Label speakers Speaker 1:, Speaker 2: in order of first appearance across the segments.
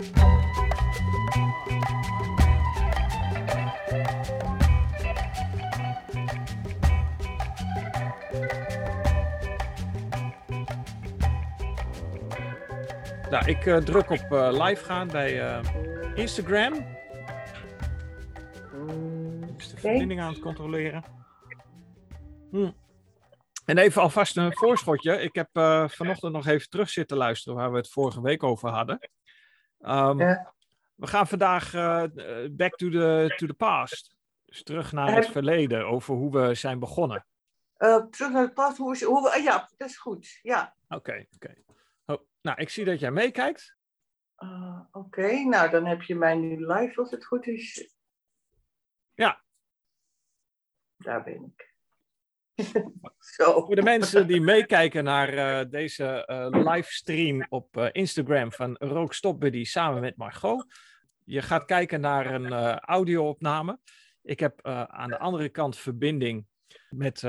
Speaker 1: Nou, ik uh, druk op uh, live gaan bij uh, Instagram. Dus de verbinding aan het controleren. Hm. En even alvast een voorschotje. Ik heb vanochtend nog even terug zitten luisteren waar we het vorige week over hadden. Um, ja. We gaan vandaag back to the, to the past. Dus terug naar het verleden over hoe we zijn begonnen.
Speaker 2: terug naar het past, hoe, is, hoe we, ja, dat is goed. Ja.
Speaker 1: Oké, okay, oké. Okay. Nou, ik zie dat jij meekijkt.
Speaker 2: Uh, Oké, nou dan heb je mij nu live als het goed is.
Speaker 1: Ja.
Speaker 2: Daar ben ik.
Speaker 1: Zo. Voor de mensen die meekijken naar uh, deze uh, livestream op uh, Instagram van Rook Stop Buddy samen met Margot. Je gaat kijken naar een audio-opname. Ik heb aan de andere kant verbinding met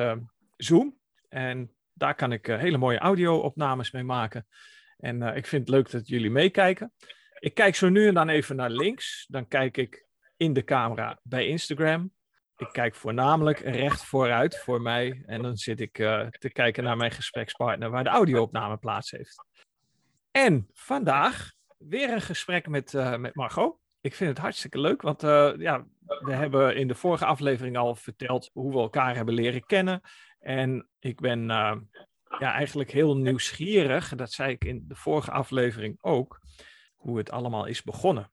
Speaker 1: Zoom. En daar kan ik hele mooie audio-opnames mee maken. En ik vind het leuk dat jullie meekijken. Ik kijk zo nu en dan even naar links. Dan kijk ik in de camera bij Instagram. Ik kijk voornamelijk recht vooruit voor mij. En dan zit ik uh, te kijken naar mijn gesprekspartner waar de audio-opname plaats heeft. En vandaag weer een gesprek met, uh, met Margot. Ik vind het hartstikke leuk, want ja, we hebben in de vorige aflevering al verteld hoe we elkaar hebben leren kennen. En ik ben ja, eigenlijk heel nieuwsgierig. Dat zei ik in de vorige aflevering ook. Hoe het allemaal is begonnen.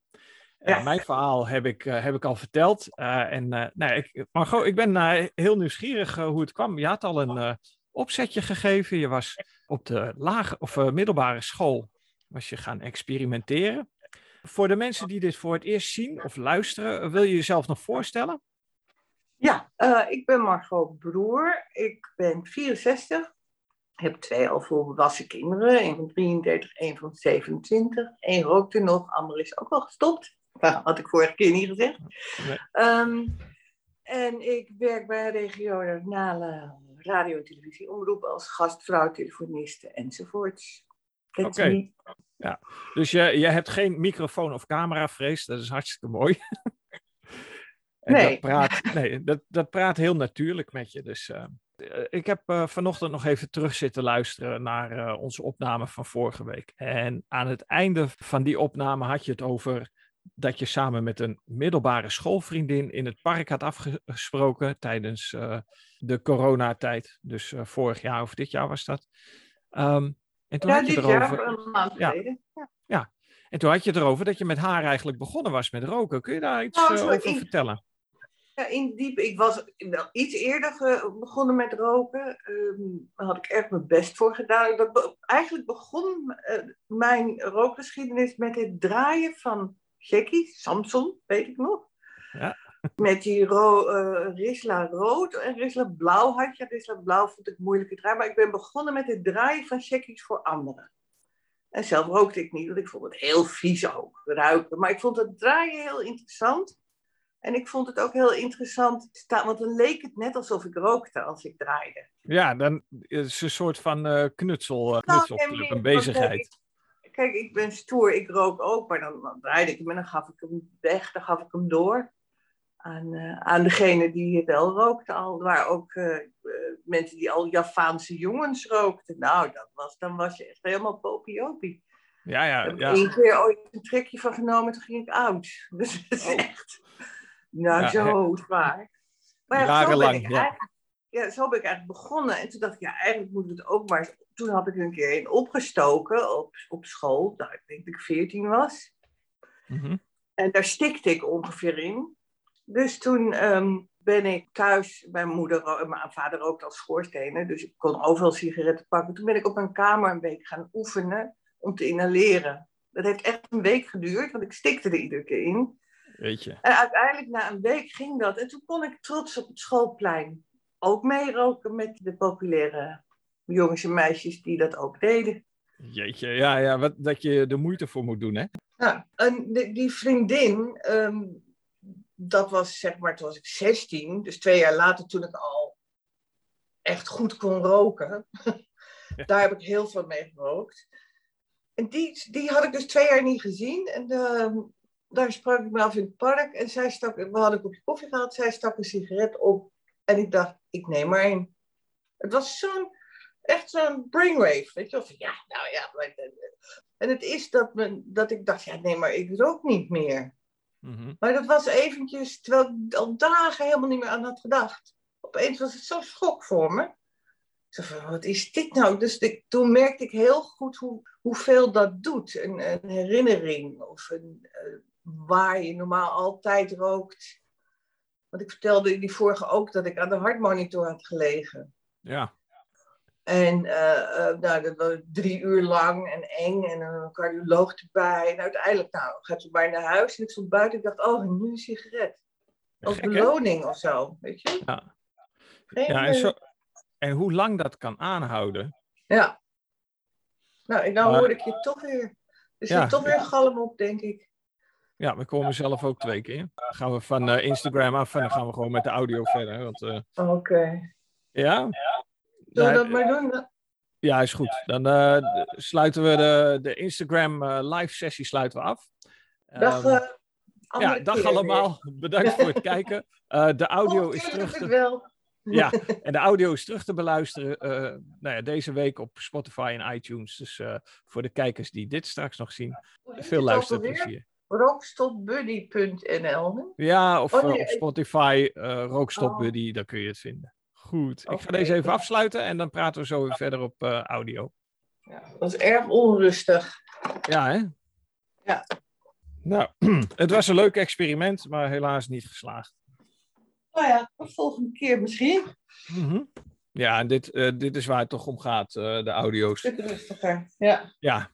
Speaker 1: Ja. mijn verhaal heb ik, uh, heb ik al verteld. Uh, en nou, ik, Margot, ik ben heel nieuwsgierig hoe het kwam. Je had al een opzetje gegeven. Je was op de lage of middelbare school was je gaan experimenteren. Voor de mensen die dit voor het eerst zien of luisteren, wil je jezelf nog voorstellen?
Speaker 2: Ja, ik ben Margot Broer. Ik ben 64 heb twee al volwassen kinderen, een van 33, een van 27. Eén rookte nog, ander is ook al gestopt. Dat had ik vorige keer niet gezegd. Um, en ik werk bij regionale radio- en televisieomroep als gastvrouw, telefoniste enzovoorts.
Speaker 1: Oké. Ja. Dus je, je hebt geen microfoon of camera vrees, dat is hartstikke mooi. en nee. Dat praat, nee, dat, dat praat heel natuurlijk met je. Dus uh, eh, ik heb uh, vanochtend nog even terug zitten luisteren naar uh, onze opname van vorige week. En aan het einde van die opname had je het over dat je samen met een middelbare schoolvriendin in het park had afgesproken tijdens uh, de coronatijd. Dus vorig jaar of dit jaar was dat. Um, en toen
Speaker 2: ja,
Speaker 1: had je
Speaker 2: dit
Speaker 1: erover...
Speaker 2: jaar, een maand geleden.
Speaker 1: Ja. ja. en toen had je het erover dat je met haar eigenlijk begonnen was met roken. Kun je daar iets
Speaker 2: nou,
Speaker 1: over vertellen?
Speaker 2: Ja, in diep. Ik was wel iets eerder begonnen met roken. Um, daar had ik echt mijn best voor gedaan. Dat eigenlijk begon uh, mijn rookgeschiedenis met het draaien van Jackie, Samson, weet ik nog.
Speaker 1: Ja.
Speaker 2: Met die ro uh, Risla rood en Risla blauw had je. Risla blauw vond ik moeilijk te draaien. Maar ik ben begonnen met het draaien van Jackie's voor anderen. En zelf rookte ik niet, want ik vond het heel vies ook, ruiken. Maar ik vond het draaien heel interessant. En ik vond het ook heel interessant, want dan leek het net alsof ik rookte als ik draaide.
Speaker 1: Ja, dan is het een soort van uh, knutsel, uh, knutselclub, een bezigheid.
Speaker 2: Kijk, ik ben stoer, ik rook ook, maar dan, dan, draaide ik hem en dan gaf ik hem weg, dan gaf ik hem door aan, uh, aan degene die wel rookte al. waar ook mensen die al Javaanse jongens rookten. Nou, dat was, dan was je echt helemaal popiopie.
Speaker 1: Ja, ja, ja.
Speaker 2: Ik heb één keer ooit een trekje van genomen, toen ging ik oud. Dus dat is oh. echt... Nou, ja, zo zwaar. Maar ja, ik ja. Ja. zo ben ik eigenlijk begonnen. En toen dacht ik, ja, eigenlijk moet het ook maar... Toen had ik een keer een opgestoken op, op school. Nou, ik denk dat ik 14 was.
Speaker 1: Mm -hmm.
Speaker 2: En daar stikte ik ongeveer in. Dus toen um, ben ik thuis, mijn moeder, mijn vader rookte als schoorstenen, dus ik kon overal sigaretten pakken. Toen ben ik op mijn kamer een week gaan oefenen om te inhaleren. Dat heeft echt een week geduurd, want ik stikte er iedere keer in.
Speaker 1: Weet je.
Speaker 2: En uiteindelijk na een week ging dat. En toen kon ik trots op het schoolplein ook meeroken met de populaire jongens en meisjes die dat ook deden.
Speaker 1: Jeetje, ja, ja wat, dat je de moeite voor moet doen, hè?
Speaker 2: Ja, en die vriendin, um, dat was zeg maar, toen was ik 16, dus twee jaar later toen ik al echt goed kon roken. Daar heb ik heel veel mee gerookt. En die, die had ik dus twee jaar niet gezien. En ehm, daar sprak ik me af in het park. En zij stak, we hadden een kopje koffie gehad. Zij stak een sigaret op. En ik dacht, ik neem maar een. Het was zo'n, echt zo'n brainwave. Weet je, of ja, nou ja. En het is dat, men, dat ik dacht, ja, nee, maar ik rook niet meer. Mhm. Maar dat was eventjes, terwijl ik al dagen helemaal niet meer aan had gedacht. Opeens was het zo'n schok voor me. Zo van, wat is dit nou? Dus ik, toen merkte ik heel goed hoe, hoeveel dat doet. Een, een herinnering of een, uh, waar je normaal altijd rookt. Want ik vertelde die vorige ook dat ik aan de hartmonitor had gelegen.
Speaker 1: Ja.
Speaker 2: En uh, nou, dat was drie uur lang en eng en een cardioloog erbij. En uiteindelijk nou, gaat ze bij naar huis en ik stond buiten. Ik dacht, oh, nu een sigaret. Als beloning of zo, weet je?
Speaker 1: Ja. ja en, zo, en hoe lang dat kan aanhouden.
Speaker 2: Ja. Nou, en nou hoor ik je toch weer. Er zit toch weer galm op, denk ik.
Speaker 1: Ja, we komen zelf ook twee keer. Dan gaan we van uh, Instagram af en dan gaan we gewoon met de audio verder. Want, uh,
Speaker 2: Oké. Okay.
Speaker 1: Ja?
Speaker 2: Zullen we dat maar doen?
Speaker 1: Ja, is goed. Dan uh, sluiten we de, de Instagram live sessie sluiten we af.
Speaker 2: Dag, um,
Speaker 1: ja, dag allemaal. Bedankt voor het kijken. de audio oh, is terug.
Speaker 2: Te... Wel.
Speaker 1: Ja, en de audio is terug te beluisteren nou ja, deze week op Spotify en iTunes. Dus voor de kijkers die dit straks nog zien, veel luisterplezier
Speaker 2: rookstopbuddy.nl.
Speaker 1: Ja, of oh, eh, op Spotify, uh, Rookstopbuddy, oh. daar kun je het vinden. Goed, ik ga deze even afsluiten en dan praten we zo weer verder op uh, audio.
Speaker 2: Ja, dat is erg onrustig.
Speaker 1: Ja, hè?
Speaker 2: Ja.
Speaker 1: Nou, het was een leuk experiment, maar helaas niet geslaagd.
Speaker 2: Nou ja, de volgende keer misschien.
Speaker 1: Mm -hmm. Ja, en dit, uh, dit is waar het toch om gaat, uh, de audio's.
Speaker 2: Stuk rustiger, ja.
Speaker 1: Ja,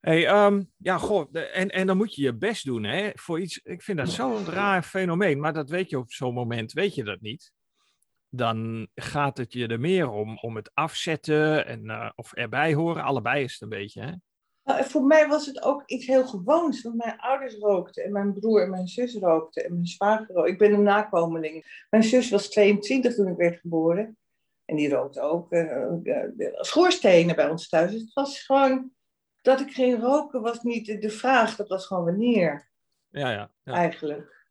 Speaker 1: Hey, um, ja, goh, en, en dan moet je je best doen hè, voor iets. Ik vind dat zo'n raar fenomeen, maar dat weet je op zo'n moment, weet je dat niet. Dan gaat het je er meer om, om het afzetten en, uh, of erbij horen. Allebei is het een beetje, hè?
Speaker 2: Nou, voor mij was het ook iets heel gewoons. Want mijn ouders rookten en mijn broer en mijn zus rookten en mijn zwager rookte. Ik ben een nakomeling. Mijn zus was 22 toen ik werd geboren. En die rookte ook uh, uh, schoorstenen bij ons thuis. Dus het was gewoon dat ik ging roken was niet de vraag, dat was gewoon wanneer.
Speaker 1: Ja, ja.
Speaker 2: ja. Eigenlijk.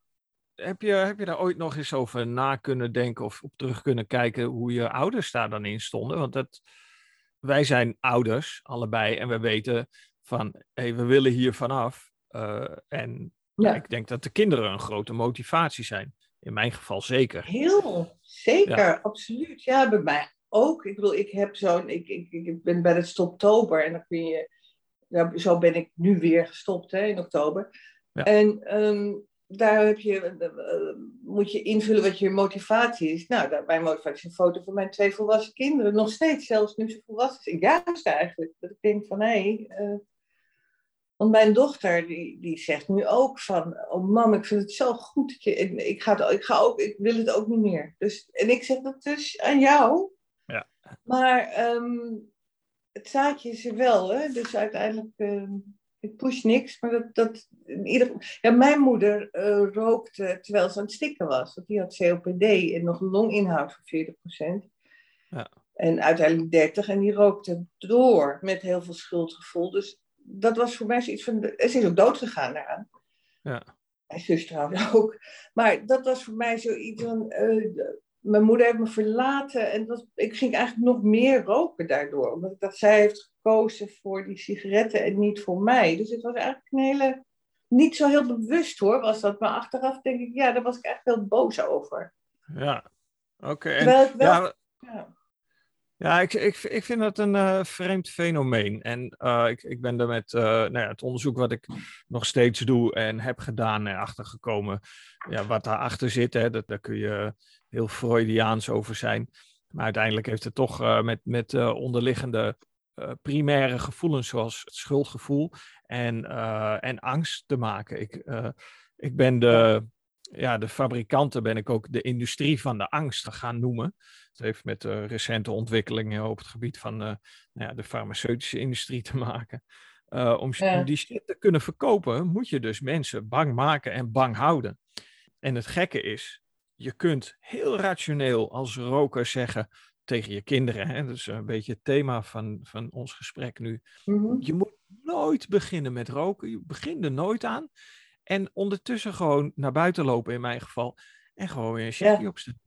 Speaker 1: Heb je, heb je daar ooit nog eens over na kunnen denken of op terug kunnen kijken hoe je ouders daar dan in stonden? Want dat, wij zijn ouders, allebei, en we weten van, hey, we willen hier vanaf. Uh, en ja. ik denk dat de kinderen een grote motivatie zijn. In mijn geval zeker.
Speaker 2: Heel, zeker, absoluut. Ja, bij mij ook. Ik bedoel, ik heb zo'n, ik, ik, ik ben bij het Stoptober en dan kun je ja, zo ben ik nu weer gestopt hè, in oktober. Ja. En um, daar heb je, uh, moet je invullen wat je motivatie is. Nou, mijn motivatie is een foto van mijn twee volwassen kinderen. Nog steeds, zelfs nu ze volwassen zijn. Juist eigenlijk. Dat ik denk van, hé... Hey, uh, want mijn dochter, die, die zegt nu ook van... Oh mam, ik vind het zo goed dat je... Ik, ga, ik, ga ook, ik wil het ook niet meer. Dus, en ik zeg dat dus aan jou.
Speaker 1: Ja.
Speaker 2: Maar... Um, het zaadje is er wel, hè? dus uiteindelijk, uh, ik push niks, maar dat, dat in ieder ja, mijn moeder uh, rookte terwijl ze aan het stikken was, want die had COPD en nog een longinhoud van 40%.
Speaker 1: Ja.
Speaker 2: En uiteindelijk 30 en die rookte door met heel veel schuldgevoel. Dus dat was voor mij zoiets van, ze is ook dood gegaan daaraan.
Speaker 1: Ja.
Speaker 2: Mijn zus trouwens ook. Maar dat was voor mij zoiets van, uh, mijn moeder heeft me verlaten en dat, ik ging eigenlijk nog meer roken daardoor. Omdat ik zij heeft gekozen voor die sigaretten en niet voor mij. Dus het was eigenlijk een hele, niet zo heel bewust hoor, was dat. Maar achteraf denk ik, ja, daar was ik echt heel boos over.
Speaker 1: Ja, oké. Okay. Ja, ja. Ja, ik, ik, ik vind dat een uh, vreemd fenomeen. En uh, ik, ik ben er met uh, nou ja, het onderzoek wat ik nog steeds doe en heb gedaan erachter gekomen. Ja, wat daarachter zit, hè, dat, daar kun je heel Freudiaans over zijn. Maar uiteindelijk heeft het toch met, met onderliggende primaire gevoelens zoals het schuldgevoel en, en angst te maken. Ik, ik ben de, ja, de fabrikanten, ben ik ook de industrie van de angst gaan noemen. Het heeft met uh, recente ontwikkelingen op het gebied van uh, nou ja, de farmaceutische industrie te maken. Uh, om, ja. die shit te kunnen verkopen, moet je dus mensen bang maken en bang houden. En het gekke is, je kunt heel rationeel als roker zeggen tegen je kinderen, hè, dat is een beetje het thema van, van ons gesprek nu.
Speaker 2: Mm -hmm.
Speaker 1: je, moet, nooit beginnen met roken. Je begint er nooit aan. En ondertussen gewoon naar buiten lopen in mijn geval. En gewoon weer een checkje ja. opzetten.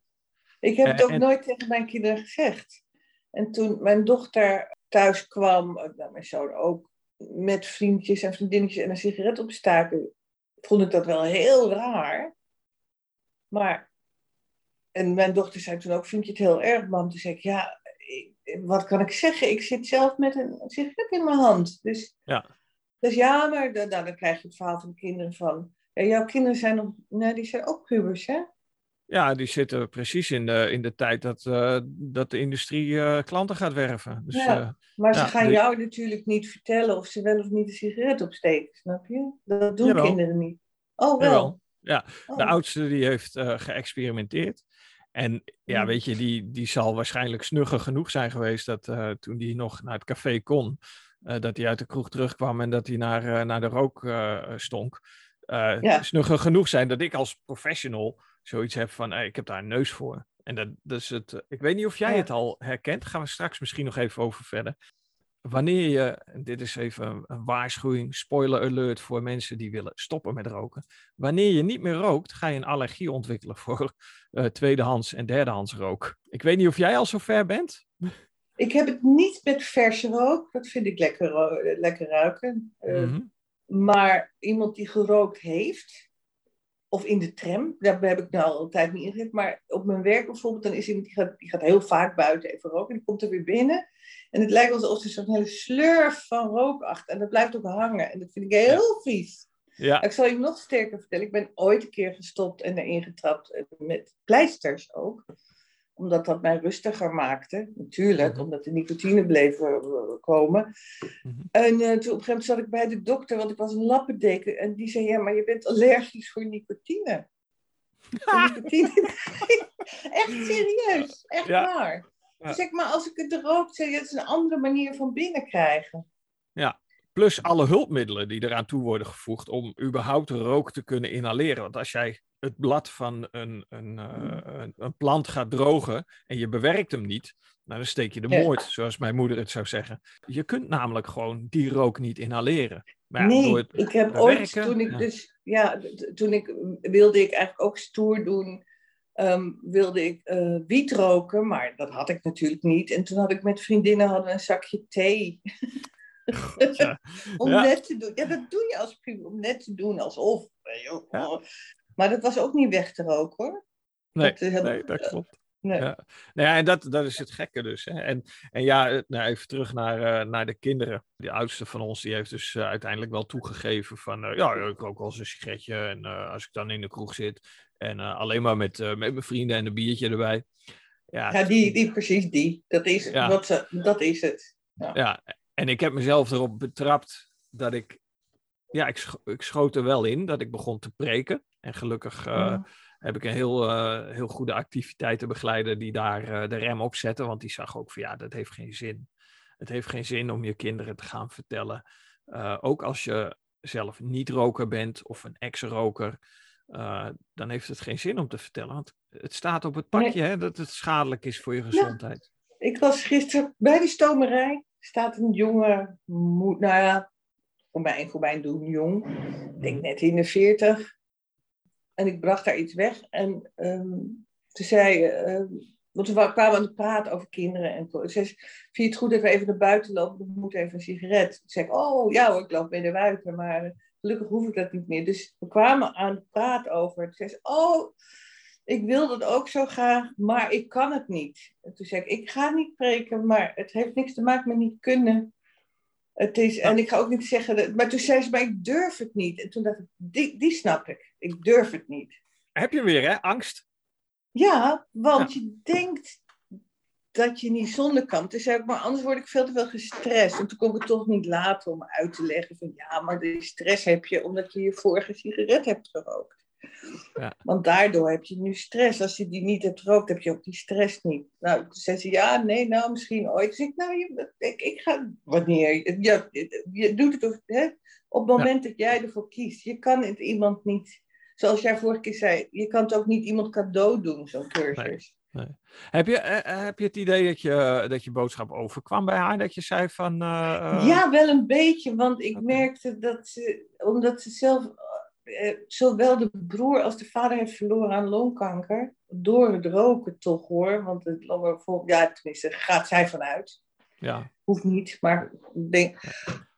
Speaker 2: Ik heb het ook nooit tegen mijn kinderen gezegd. En toen mijn dochter thuis kwam, nou, mijn zoon ook, met vriendjes en vriendinnetjes en een sigaret opstaken, vond ik dat wel heel raar. Maar, en mijn dochter zei toen ook, vind je het heel erg, mam? Toen zei ik, ja, wat kan ik zeggen? Ik zit zelf met een sigaret in mijn hand. Dus
Speaker 1: ja,
Speaker 2: dus ja maar dan, nou, dan krijg je het verhaal van de kinderen van, ja, jouw kinderen zijn nog, nee, die zijn ook pubers, hè?
Speaker 1: Ja, die zitten precies in de, in de tijd dat, uh, dat de industrie uh, klanten gaat werven. Dus,
Speaker 2: ja,
Speaker 1: uh,
Speaker 2: maar ze ja, gaan jou natuurlijk niet vertellen of ze wel of niet een sigaret opsteken, snap je? Dat doen Jawel. kinderen niet. Oh, wel?
Speaker 1: Jawel. Ja, oh. de oudste die heeft geëxperimenteerd. En ja, weet je, die, die zal waarschijnlijk snugger genoeg zijn geweest dat toen die nog naar het café kon, dat hij uit de kroeg terugkwam en dat hij naar, naar de rook stonk. Ja. Snugger genoeg zijn dat ik als professional zoiets heb van, hey, ik heb daar een neus voor. En dat, dat is het, eh, ik weet niet of jij het al herkent, gaan we straks misschien nog even over verder. Wanneer je, dit is even een waarschuwing, spoiler alert voor mensen die willen stoppen met roken. Wanneer je niet meer rookt, ga je een allergie ontwikkelen voor uh, tweedehands en derdehands rook. Ik weet niet of jij al zo ver bent.
Speaker 2: Ik heb het niet met verse rook, dat vind ik lekker, lekker ruiken. Uh, mm -hmm. Maar iemand die gerookt heeft, of in de tram, daar heb ik nou al een tijd niet ingezet. Maar op mijn werk bijvoorbeeld, dan is iemand die gaat, die gaat heel vaak buiten even roken. En die komt er weer binnen. En het lijkt alsof er zo'n hele slurf van rook achter. En dat blijft ook hangen. En dat vind ik heel vies.
Speaker 1: Ja.
Speaker 2: Ik zal je nog sterker vertellen. Ik ben ooit een keer gestopt en erin getrapt. Met pleisters ook omdat dat mij rustiger maakte, natuurlijk, mhm. omdat de nicotine bleef uh, komen. Mm-hmm. En uh, toen op een gegeven moment zat ik bij de dokter, want ik was een lappendeken, en die zei, ja, maar je bent allergisch voor nicotine. Voor nicotine. echt serieus, echt ja. waar. Ja. Zeg maar, als ik het rook, zeg het is een andere manier van binnenkrijgen.
Speaker 1: Ja, plus alle hulpmiddelen die eraan toe worden gevoegd om überhaupt rook te kunnen inhaleren. Want als jij het blad van een, een, uh, een, plant gaat drogen en je bewerkt hem niet, nou, dan steek je de moord, zoals mijn moeder het zou zeggen. Je kunt namelijk gewoon die rook niet inhaleren.
Speaker 2: Maar ja, nee, het ik heb ooit, toen ik ja. dus, ja, toen ik, wilde ik eigenlijk ook stoer doen, um, wilde ik uh, wiet roken, maar dat had ik natuurlijk niet. En toen had ik met vriendinnen hadden een zakje thee. ja. om net te doen. Ja, dat doe je als puber, om net te doen alsof. Joh, maar dat was ook niet weg te roken hoor.
Speaker 1: Nee, dat, uh, nee, dat klopt. Nee. Ja. Nou ja, en dat, dat is het gekke dus. Hè. En, en ja, eh, nou even terug naar, uh, naar de kinderen. Die oudste van ons, die heeft dus uh, uiteindelijk wel toegegeven van... ja, ik rook wel eens een sigaretje en als ik dan in de kroeg zit... en alleen maar met, met mijn vrienden en een biertje erbij.
Speaker 2: Ja, ja die, die, precies die. Dat is, ja. wat ze, dat is het.
Speaker 1: Ja. ja, en ik heb mezelf erop betrapt dat ik... Ja, ik, sch ik schoot er wel in dat ik begon te preken. En gelukkig uh, ja. heb ik een heel, uh, heel goede activiteitenbegeleider die daar uh, de rem op zette. Want die zag ook van ja, dat heeft geen zin. Het heeft geen zin om je kinderen te gaan vertellen. ook als je zelf niet roker bent of een ex-roker. dan heeft het geen zin om te vertellen. Want het staat op het pakje nee. hè, dat het schadelijk is voor je gezondheid.
Speaker 2: Ja. Ik was gisteren bij de stomerij. Staat een jonge, nou ja, voor mij, voor mij doen jong. Ik denk net in de veertig en ik bracht daar iets weg. En um, toen zei uh, want we kwamen aan het praten over kinderen. En toen zei vind je het goed dat we even naar buiten lopen? We moeten even een sigaret. Toen zei ik, oh ja hoor, ik loop mee naar buiten. Maar gelukkig hoef ik dat niet meer. Dus we kwamen aan het praten over. Toen zei ze, oh, ik wil dat ook zo graag, maar ik kan het niet. En toen zei ik, ik ga niet preken, maar het heeft niks te maken met niet kunnen. Het is, en ik ga ook niet zeggen, dat, maar toen zei ze, maar ik durf het niet. En toen dacht ik, die, die snap ik. Ik durf het niet.
Speaker 1: Heb je weer, hè? Angst?
Speaker 2: Ja, want ja. je denkt dat je niet zonder kan. Toen zei ik, maar anders word ik veel te veel gestrest. En toen kon ik het toch niet laten om uit te leggen van, ja, maar die stress heb je omdat je je vorige sigaret hebt gerookt. Ja. Want daardoor heb je nu stress. Als je die niet hebt gerookt, heb je ook die stress niet. Nou, toen zei ze, ja, nee, nou, misschien ooit. Dus ik, nou, je, ik, ik ga, wanneer, ja, je doet het hè? op het moment ja. dat jij ervoor kiest. Je kan het iemand niet, zoals jij vorige keer zei, je kan het ook niet iemand cadeau doen, zo'n cursus.
Speaker 1: Nee. Heb, je, heb je het idee dat je, dat je boodschap overkwam bij haar? Dat je zei van...
Speaker 2: Ja, wel een beetje. Want ik merkte dat ze, omdat ze zelf eh, zowel de broer als de vader heeft verloren aan longkanker. Door het roken toch hoor. Want het, ja, tenminste, gaat zij vanuit.
Speaker 1: Ja.
Speaker 2: Hoeft niet, maar denk,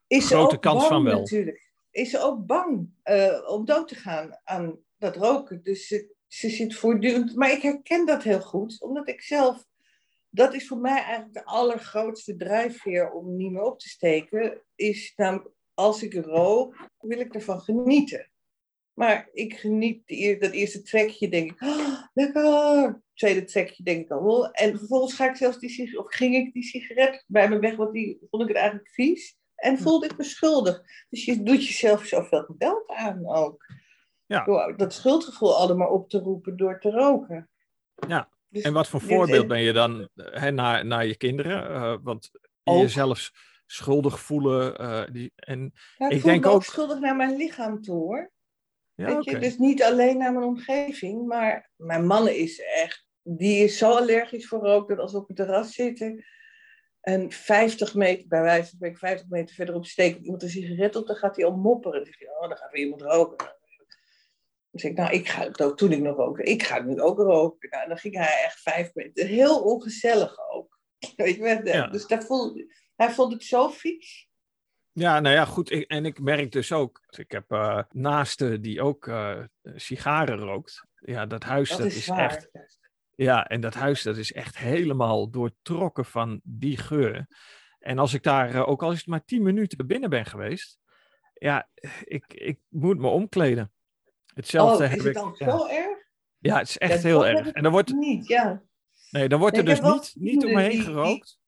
Speaker 2: is
Speaker 1: Grote
Speaker 2: ze ook
Speaker 1: kans
Speaker 2: bang,
Speaker 1: van wel.
Speaker 2: Natuurlijk. Is ze ook bang uh, om dood te gaan aan dat roken. Dus ze, ze zit voortdurend. Maar ik herken dat heel goed, omdat ik zelf. Dat is voor mij eigenlijk de allergrootste drijfveer om niet meer op te steken. Is namelijk, als ik rook, wil ik ervan genieten. Maar ik geniet die, dat eerste trekje, denk ik, oh, lekker. Tweede trekje, denk ik dan wel. En vervolgens ga ik zelfs die of ging ik die sigaret bij me weg, want die vond ik het eigenlijk vies. En voelde ik me schuldig. Dus je doet jezelf zoveel geweld aan ook.
Speaker 1: Ja.
Speaker 2: Door dat schuldgevoel allemaal op te roepen door te roken.
Speaker 1: Ja, dus en wat voor voorbeeld ben je dan hè, naar, naar je kinderen? Uh, want
Speaker 2: ook.
Speaker 1: jezelf schuldig voelen. Uh, die, en
Speaker 2: ja, ik,
Speaker 1: ik denk ook
Speaker 2: schuldig naar mijn lichaam toe hoor.
Speaker 1: Ja,
Speaker 2: Weet
Speaker 1: okay.
Speaker 2: je? Dus niet alleen naar mijn omgeving, maar mijn man is echt, die is zo allergisch voor rook dat als we op het terras zitten en 50 meter, bij wijze van spreken, 50 meter verderop steekt iemand een sigaret op, dan gaat hij al mopperen. Dan oh, dan gaat weer iemand roken. Dan zeg ik, nou, ik ga toen ik nog rookte, ik ga nu ook roken. Nou, en dan ging hij echt vijf meter, heel ongezellig ook. Weet je,
Speaker 1: Ja.
Speaker 2: dus dat voelde, hij vond het zo vies.
Speaker 1: Ja, nou ja, goed. Ik, en ik merk dus ook, ik heb eh naasten die ook eh, sigaren rookt. Ja, dat huis, dat,
Speaker 2: Dat
Speaker 1: is, echt... Ja, en dat huis, dat is echt helemaal doortrokken van die geur. En als ik daar, eh, ook al is het maar tien minuten binnen ben geweest, ja, ik, ik moet me omkleden. Hetzelfde
Speaker 2: Oh,
Speaker 1: heb
Speaker 2: is het
Speaker 1: ik.
Speaker 2: dan
Speaker 1: ja.
Speaker 2: zo erg?
Speaker 1: ja, het is
Speaker 2: Ja,
Speaker 1: echt heel erg. En dan wordt,
Speaker 2: Niet, ja.
Speaker 1: nee, dan wordt er dus niet, niet om me
Speaker 2: vrienden
Speaker 1: heen gerookt.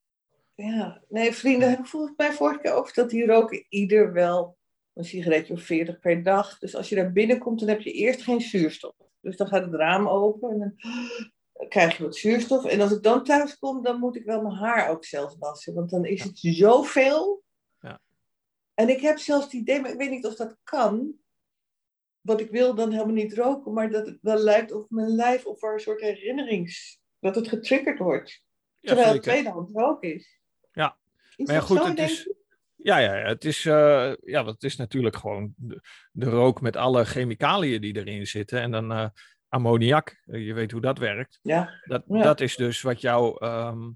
Speaker 2: Ja, nee, vrienden heb ik volgens mij vorige keer over dat die roken ieder wel een sigaretje of 40 per dag. Dus als je daar binnenkomt, dan heb je eerst geen zuurstof. Dus dan gaat het raam open en dan krijg je wat zuurstof. En als ik dan thuis kom, dan moet ik wel mijn haar ook zelf wassen. Want dan is het zoveel.
Speaker 1: Ja.
Speaker 2: En ik heb zelfs het idee, maar ik weet niet of dat kan. Want ik wil dan helemaal niet roken, maar dat het wel lijkt op mijn lijf of er een soort herinnerings... Dat het getriggerd wordt.
Speaker 1: Ja,
Speaker 2: Terwijl het tweedehand rook is.
Speaker 1: Ja.
Speaker 2: Is
Speaker 1: Maar ja, goed,
Speaker 2: zo,
Speaker 1: het is-? Ja, ja, het is, eh, ja, is natuurlijk gewoon de, de rook met alle chemicaliën die erin zitten. En dan eh, ammoniak, je weet hoe dat werkt.
Speaker 2: Ja.
Speaker 1: Dat,
Speaker 2: Ja.
Speaker 1: dat is dus wat jouw ehm,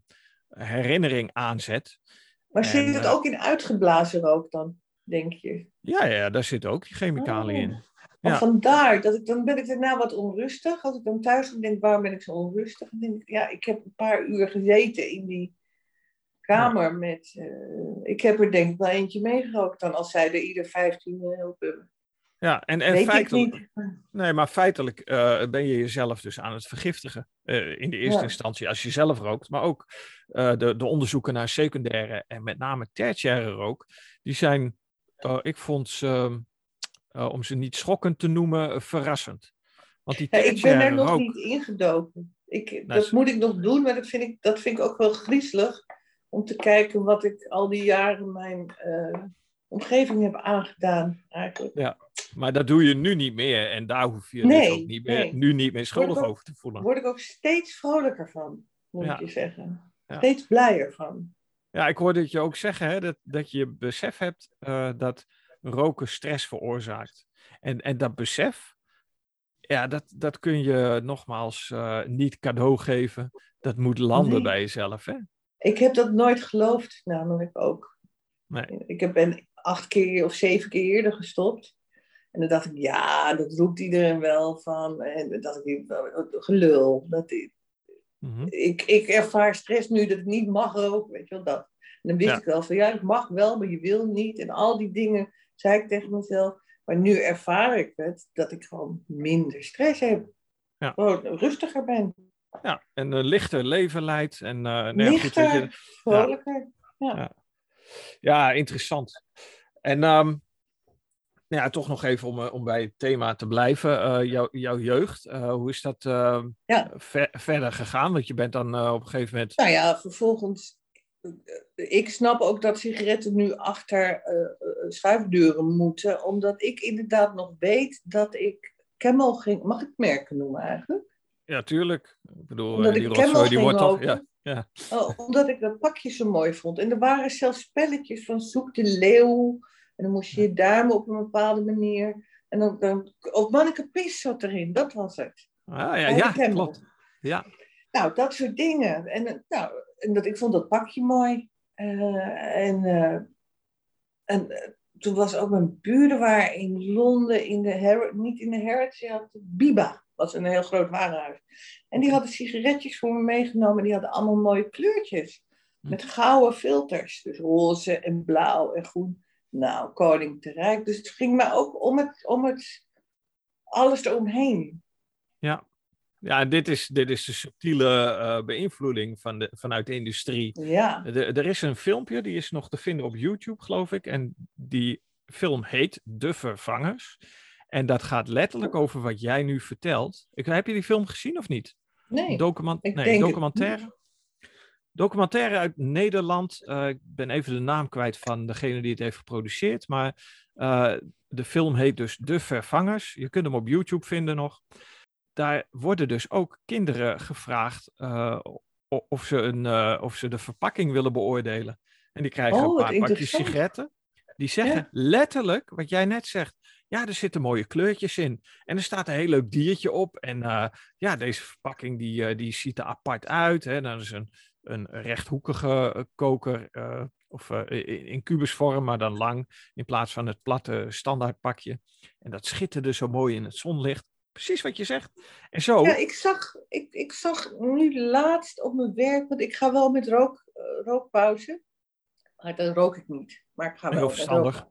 Speaker 1: herinnering aanzet.
Speaker 2: Maar
Speaker 1: En,
Speaker 2: zit het
Speaker 1: eh,
Speaker 2: ook in uitgeblazen rook dan, denk je?
Speaker 1: Ja, ja, daar zitten ook die chemicaliën
Speaker 2: Oh.
Speaker 1: in. Ja.
Speaker 2: vandaar, dat ik, dan ben ik daarna wat onrustig. Als ik dan thuis kom, denk waarom ben ik zo onrustig? Dan denk ik, ja, ik heb een paar uur gezeten in die kamer met... eh, ik heb er denk ik wel eentje meegerookt dan, als zij er ieder 15 eh, op hebben.
Speaker 1: Ja, en, en feitelijk, nee, maar feitelijk eh, ben je jezelf dus aan het vergiftigen. eh, in de eerste
Speaker 2: Ja.
Speaker 1: instantie als je zelf rookt, maar ook de, de onderzoeken naar secundaire en met name tertiaire rook, die zijn, ik vond ze, om ze niet schokkend te noemen, verrassend. Want die
Speaker 2: Ja, ik ben er nog
Speaker 1: rook,
Speaker 2: niet ingedoken. Ik,
Speaker 1: Nou,
Speaker 2: dat
Speaker 1: is-
Speaker 2: moet ik nog doen, maar dat vind, ik, dat vind ik ook wel griezelig. Om te kijken wat ik al die jaren mijn eh, omgeving heb aangedaan. Eigenlijk.
Speaker 1: maar dat doe je nu niet meer en daar hoef je dus
Speaker 2: Nee,
Speaker 1: ook niet meer,
Speaker 2: nee.
Speaker 1: nu niet meer schuldig
Speaker 2: ook-
Speaker 1: over te voelen.
Speaker 2: Daar word ik ook steeds vrolijker van, moet
Speaker 1: Ja.
Speaker 2: ik je zeggen.
Speaker 1: Ja.
Speaker 2: Steeds blijer van.
Speaker 1: Ja, ik hoorde het je ook zeggen, hè, dat, dat je besef hebt eh, dat roken stress veroorzaakt. En, en dat besef, ja, dat, dat kun je nogmaals eh, niet cadeau geven. Dat moet landen
Speaker 2: Nee.
Speaker 1: bij jezelf. Hè?
Speaker 2: Ik heb dat nooit geloofd, namelijk ook.
Speaker 1: Nee.
Speaker 2: Ik heb- ben acht keer of zeven keer eerder gestopt. En dan dacht ik, ja, dat roept iedereen wel van. En dan dacht ik, gelul. Dat,
Speaker 1: Mhm.
Speaker 2: ik, ik ervaar stress nu dat ik niet mag roken, weet je wel dat. En dan wist
Speaker 1: Ja.
Speaker 2: ik wel van, ja, ik mag wel, maar je wil niet. En al die dingen zei ik tegen mezelf. Maar nu ervaar ik het, dat ik gewoon minder stress heb.
Speaker 1: Ja.
Speaker 2: Gewoon rustiger ben.
Speaker 1: Ja, en een lichter leven leidt. En, eh, nou ja, goed,
Speaker 2: Lichter,
Speaker 1: je,
Speaker 2: vrolijker.
Speaker 1: ja, interessant. En ehm, nou ja, toch nog even om, eh, om bij het thema te blijven. Eh, jouw, jouw jeugd, eh, hoe is dat eh,
Speaker 2: Ja.
Speaker 1: ver- verder gegaan? Want je bent dan eh, op een gegeven moment...
Speaker 2: Nou ja, vervolgens. eh, Ik snap ook dat sigaretten nu achter eh, eh, schuifdeuren moeten, omdat ik inderdaad nog weet dat ik Camel ging. Mag ik merken noemen eigenlijk?
Speaker 1: Ja, tuurlijk. Ik bedoel, omdat die rotzooi die wordt toch... Ja, ja.
Speaker 2: Oh, omdat ik dat pakje zo mooi vond. En er waren zelfs spelletjes van zoek de leeuw. En dan moest je je duimen op een bepaalde manier. En dan, dan of Manneke Pis zat erin, dat was het.
Speaker 1: Ah, ja, ja, klopt. Ja.
Speaker 2: Nou, dat soort dingen. En, nou, en dat, ik vond dat pakje mooi. Uh, en uh, en uh, toen was ook mijn buren waar in Londen, in de Her niet in de had Biba, was een heel groot warenhuis. En die hadden sigaretjes voor me meegenomen, die hadden allemaal mooie kleurtjes. Met gouden filters, dus roze en blauw en groen. Nou, koning te rijk. Dus het ging me ook om het, om het alles eromheen.
Speaker 1: Ja, ja, dit is, dit is de subtiele uh, beïnvloeding van de, vanuit de industrie.
Speaker 2: Ja.
Speaker 1: De, er is een filmpje, die is nog te vinden op YouTube, geloof ik. En die film heet De Vervangers. En dat gaat letterlijk over wat jij nu vertelt. Ik, heb je die film gezien of niet?
Speaker 2: Nee.
Speaker 1: Document, nee, documentaire. Documentaire uit Nederland. Uh, ik ben even de naam kwijt van degene die het heeft geproduceerd. Maar uh, de film heet dus De Vervangers. Je kunt hem op YouTube vinden nog daar worden dus ook kinderen gevraagd uh, of, ze een, of ze de verpakking willen beoordelen. En die krijgen oh, een paar pakjes sigaretten. Die zeggen letterlijk wat jij net zegt. Ja, er zitten mooie kleurtjes in. En er staat een heel leuk diertje op. En uh, ja, deze verpakking die, die ziet er apart uit. Hè. Dat is een, een rechthoekige koker. of in kubusvorm, maar dan lang. In plaats van het platte standaardpakje. En dat schitterde zo mooi in het zonlicht precies wat je zegt. En zo...
Speaker 2: Ja, ik zag, ik, ik zag nu laatst op mijn werk, want ik ga wel met rook, rookpauze. Maar dan rook ik niet. Maar ik ga wel
Speaker 1: Heel verstandig.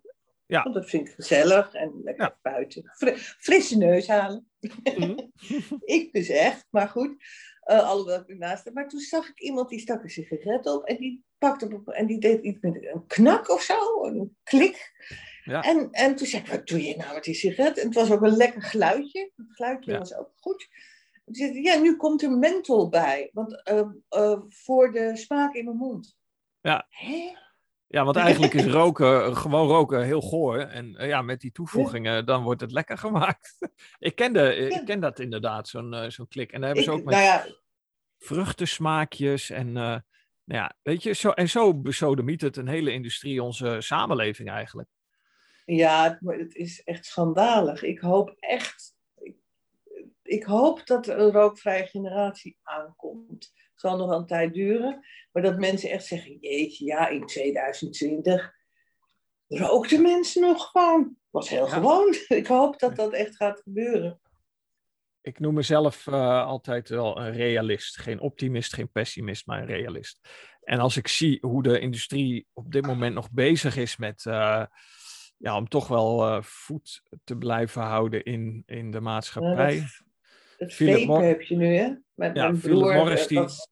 Speaker 1: Ja.
Speaker 2: Want dat vind ik gezellig en lekker buiten. frisse neus halen. Mm. ik dus echt, maar goed. Uh, alhoewel ik ernaast heb. Maar toen zag ik iemand die stak een sigaret op en die pakte op en die deed iets met een knak of zo, een klik. Ja. En, en toen zei ik, wat doe je nou met die sigaret? En het was ook een lekker geluidje. Het geluidje was ook goed. Toen zei ja, nu komt er menthol bij. Want uh, uh, voor de smaak in mijn mond.
Speaker 1: Ja. Hè? Ja, want eigenlijk is roken, gewoon roken, heel goor. En uh, ja, met die toevoegingen, ja. dan wordt het lekker gemaakt. ik, ken de, ik ken dat inderdaad, zo'n zo'n klik. En daar hebben ze ook met nou ja. vruchtensmaakjes en... nou ja, weet je, zo, en zo besodemiet het een hele industrie, onze samenleving eigenlijk.
Speaker 2: Ja, het, is echt schandalig. Ik hoop echt, ik, ik hoop dat er een rookvrije generatie aankomt. Het zal nog wel een tijd duren, maar dat mensen echt zeggen, jeetje, ja, in 2020 rookten mensen nog gewoon. was heel gewoon. Ik hoop dat dat echt gaat gebeuren.
Speaker 1: Ik noem mezelf uh, altijd wel een realist. Geen optimist, geen pessimist, maar een realist. En als ik zie hoe de industrie op dit moment nog bezig is met... Uh, ja, om toch wel uh, voet te blijven houden in, in de maatschappij. Ja,
Speaker 2: het vape heb je nu, hè? Met ja, mijn broer, Morris die... Was,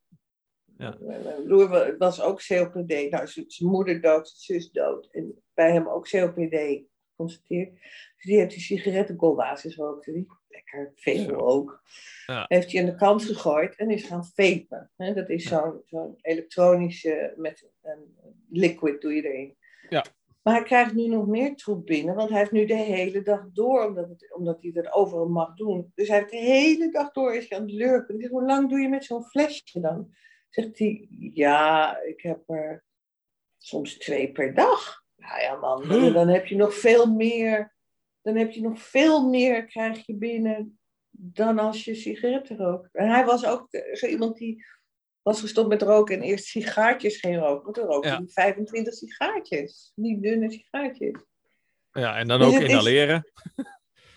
Speaker 2: ja. Mijn broer was ook COPD. Nou, zijn moeder dood, zijn zus dood. En bij hem ook COPD geconstateerd. Dus die heeft die sigarettenkolbasis rookte die. Lekker, veel ook. Ja. Heeft hij aan de kant gegooid en is gaan vapen. Dat is zo'n zo elektronische, met een liquid doe je erin.
Speaker 1: Ja.
Speaker 2: Maar hij krijgt nu nog meer troep binnen, want hij heeft nu de hele dag door, omdat, het, omdat hij dat overal mag doen. Dus hij heeft de hele dag door is hij aan het lurken. Zeg, hoe lang doe je met zo'n flesje dan? Zegt hij, ja, ik heb er soms twee per dag. Nou ja, man, dan heb je nog veel meer. Dan heb je nog veel meer, krijg je binnen, dan als je sigaretten rookt. En hij was ook zo iemand die was gestopt met roken en eerst sigaartjes ging roken. Toen rookte ja. 25 sigaartjes. Die dunne sigaartjes.
Speaker 1: Ja, en dan dus ook inhaleren.
Speaker 2: Is,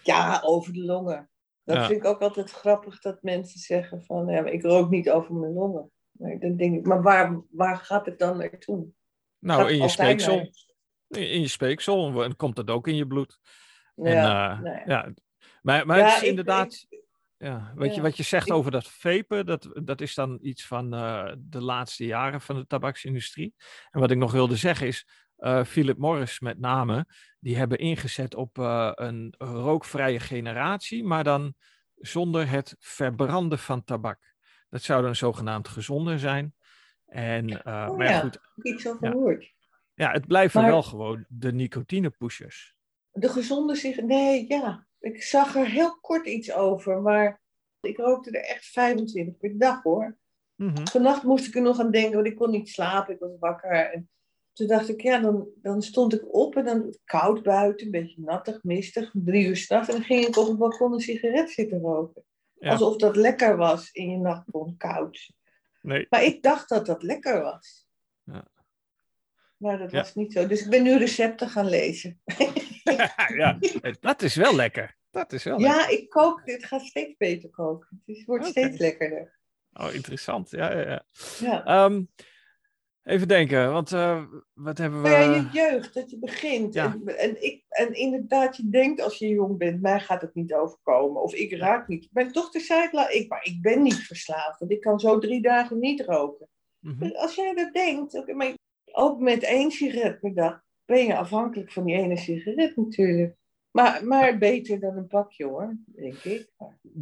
Speaker 2: ja, over de longen. Dat vind ik ook altijd grappig dat mensen zeggen van, ja, ik rook niet over mijn longen. Maar dan denk ik, maar waar, waar gaat het dan naartoe?
Speaker 1: Nou, in je speeksel. In je speeksel. En komt dat ook in je bloed. Ja, en, uh, ja. Maar, maar het is inderdaad... Ja, weet je wat je zegt over dat vapen, dat, dat is dan iets van uh, de laatste jaren van de tabaksindustrie. En wat ik nog wilde zeggen is, uh, Philip Morris met name, die hebben ingezet op uh, een rookvrije generatie, maar dan zonder het verbranden van tabak. Dat zou dan zogenaamd gezonder zijn. En, oh, maar ja, goed.
Speaker 2: Ik zo verhoord.
Speaker 1: Ja, ja, het blijven maar... wel gewoon de nicotine pushers.
Speaker 2: De gezonde zich, nee, ja, ik zag er heel kort iets over, maar Ik rookte er echt 25 per dag hoor.
Speaker 1: Mhm.
Speaker 2: Vannacht moest ik er nog aan denken, want ik kon niet slapen. Ik was wakker. En toen dacht ik, ja, dan, dan stond ik op en dan koud buiten, een beetje nattig, mistig, drie uur s'nachts. En dan ging ik op het balkon een sigaret zitten roken.
Speaker 1: Ja.
Speaker 2: Alsof dat lekker was in je nachtbon, koud.
Speaker 1: Nee.
Speaker 2: Maar ik dacht dat dat lekker was.
Speaker 1: Ja.
Speaker 2: Maar dat
Speaker 1: Ja.
Speaker 2: was niet zo. Dus ik ben nu recepten gaan lezen.
Speaker 1: ja, dat is wel lekker. Dat is wel lekker.
Speaker 2: Ja, ik kook. Het gaat steeds beter koken. Het wordt steeds lekkerder.
Speaker 1: Oh, interessant. Ja, ja, ja.
Speaker 2: Ja.
Speaker 1: Ehm, even denken, want eh, wat hebben we...
Speaker 2: Maar ja, je jeugd, dat je begint.
Speaker 1: Ja.
Speaker 2: En, en, ik, en inderdaad, je denkt als je jong bent, mij gaat het niet overkomen. Of ik raak niet. Mijn dochter zei het, ik, maar ik ben niet verslaafd. Want ik kan zo drie dagen niet roken.
Speaker 1: Mhm.
Speaker 2: Als jij dat denkt, oké, maar ook met één sigaret per dag, ben je afhankelijk van die ene sigaret natuurlijk. Maar, maar beter dan een pakje hoor, denk ik.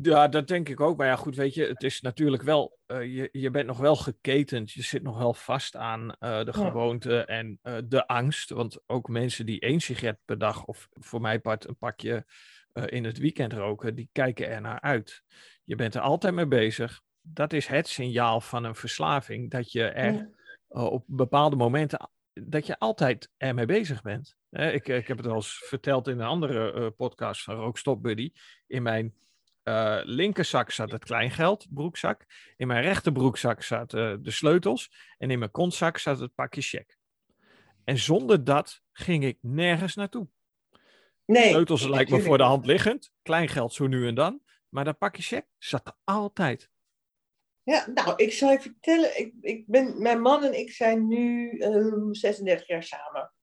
Speaker 1: Ja, dat denk ik ook. Maar ja, goed, weet je, het is natuurlijk wel, eh, je, je bent nog wel geketend. Je zit nog wel vast aan eh, de
Speaker 2: Ja.
Speaker 1: gewoonte en eh, de angst. Want ook mensen die één sigaret per dag, of voor mij part een pakje in het weekend roken, die kijken er naar uit. Je bent er altijd mee bezig. Dat is het signaal van een verslaving, dat je er
Speaker 2: Ja.
Speaker 1: op bepaalde momenten dat je altijd ermee bezig bent. Hè, ik, ik heb het al eens verteld in een andere eh, podcast van Rookstop Buddy. In mijn eh, linkerzak zat het kleingeld, broekzak. In mijn rechterbroekzak zaten de sleutels. En in mijn kontzak zat het pakje check. En zonder dat ging ik nergens naartoe.
Speaker 2: Nee,
Speaker 1: Sleutels lijkt me voor de hand liggend. Kleingeld zo nu en dan. Maar dat pakje check zat er altijd.
Speaker 2: Ja, nou, ik zal je vertellen. Ik, ik ben, mijn man en ik zijn nu ehm, 36 jaar samen.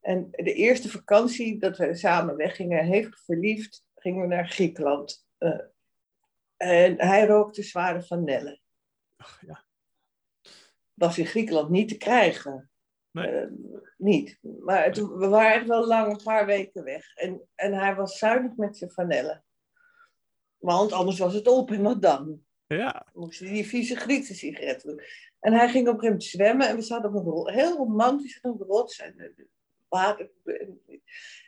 Speaker 2: En de eerste vakantie dat we samen weggingen, hevig verliefd, gingen we naar Griekenland. Eh, en hij rookte zware vanille.
Speaker 1: Ach, ja.
Speaker 2: Was in Griekenland niet te krijgen.
Speaker 1: Nee.
Speaker 2: Eh, niet. Maar het- we waren echt wel lang, een paar weken weg. En, en hij was zuinig met zijn vanille. Want anders was het op en wat dan?
Speaker 1: Ja,
Speaker 2: moest hij die vieze Griekse sigaretten doen. En hij ging op een gegeven moment zwemmen en we zaten op een heel romantisch rots. En, eh, water,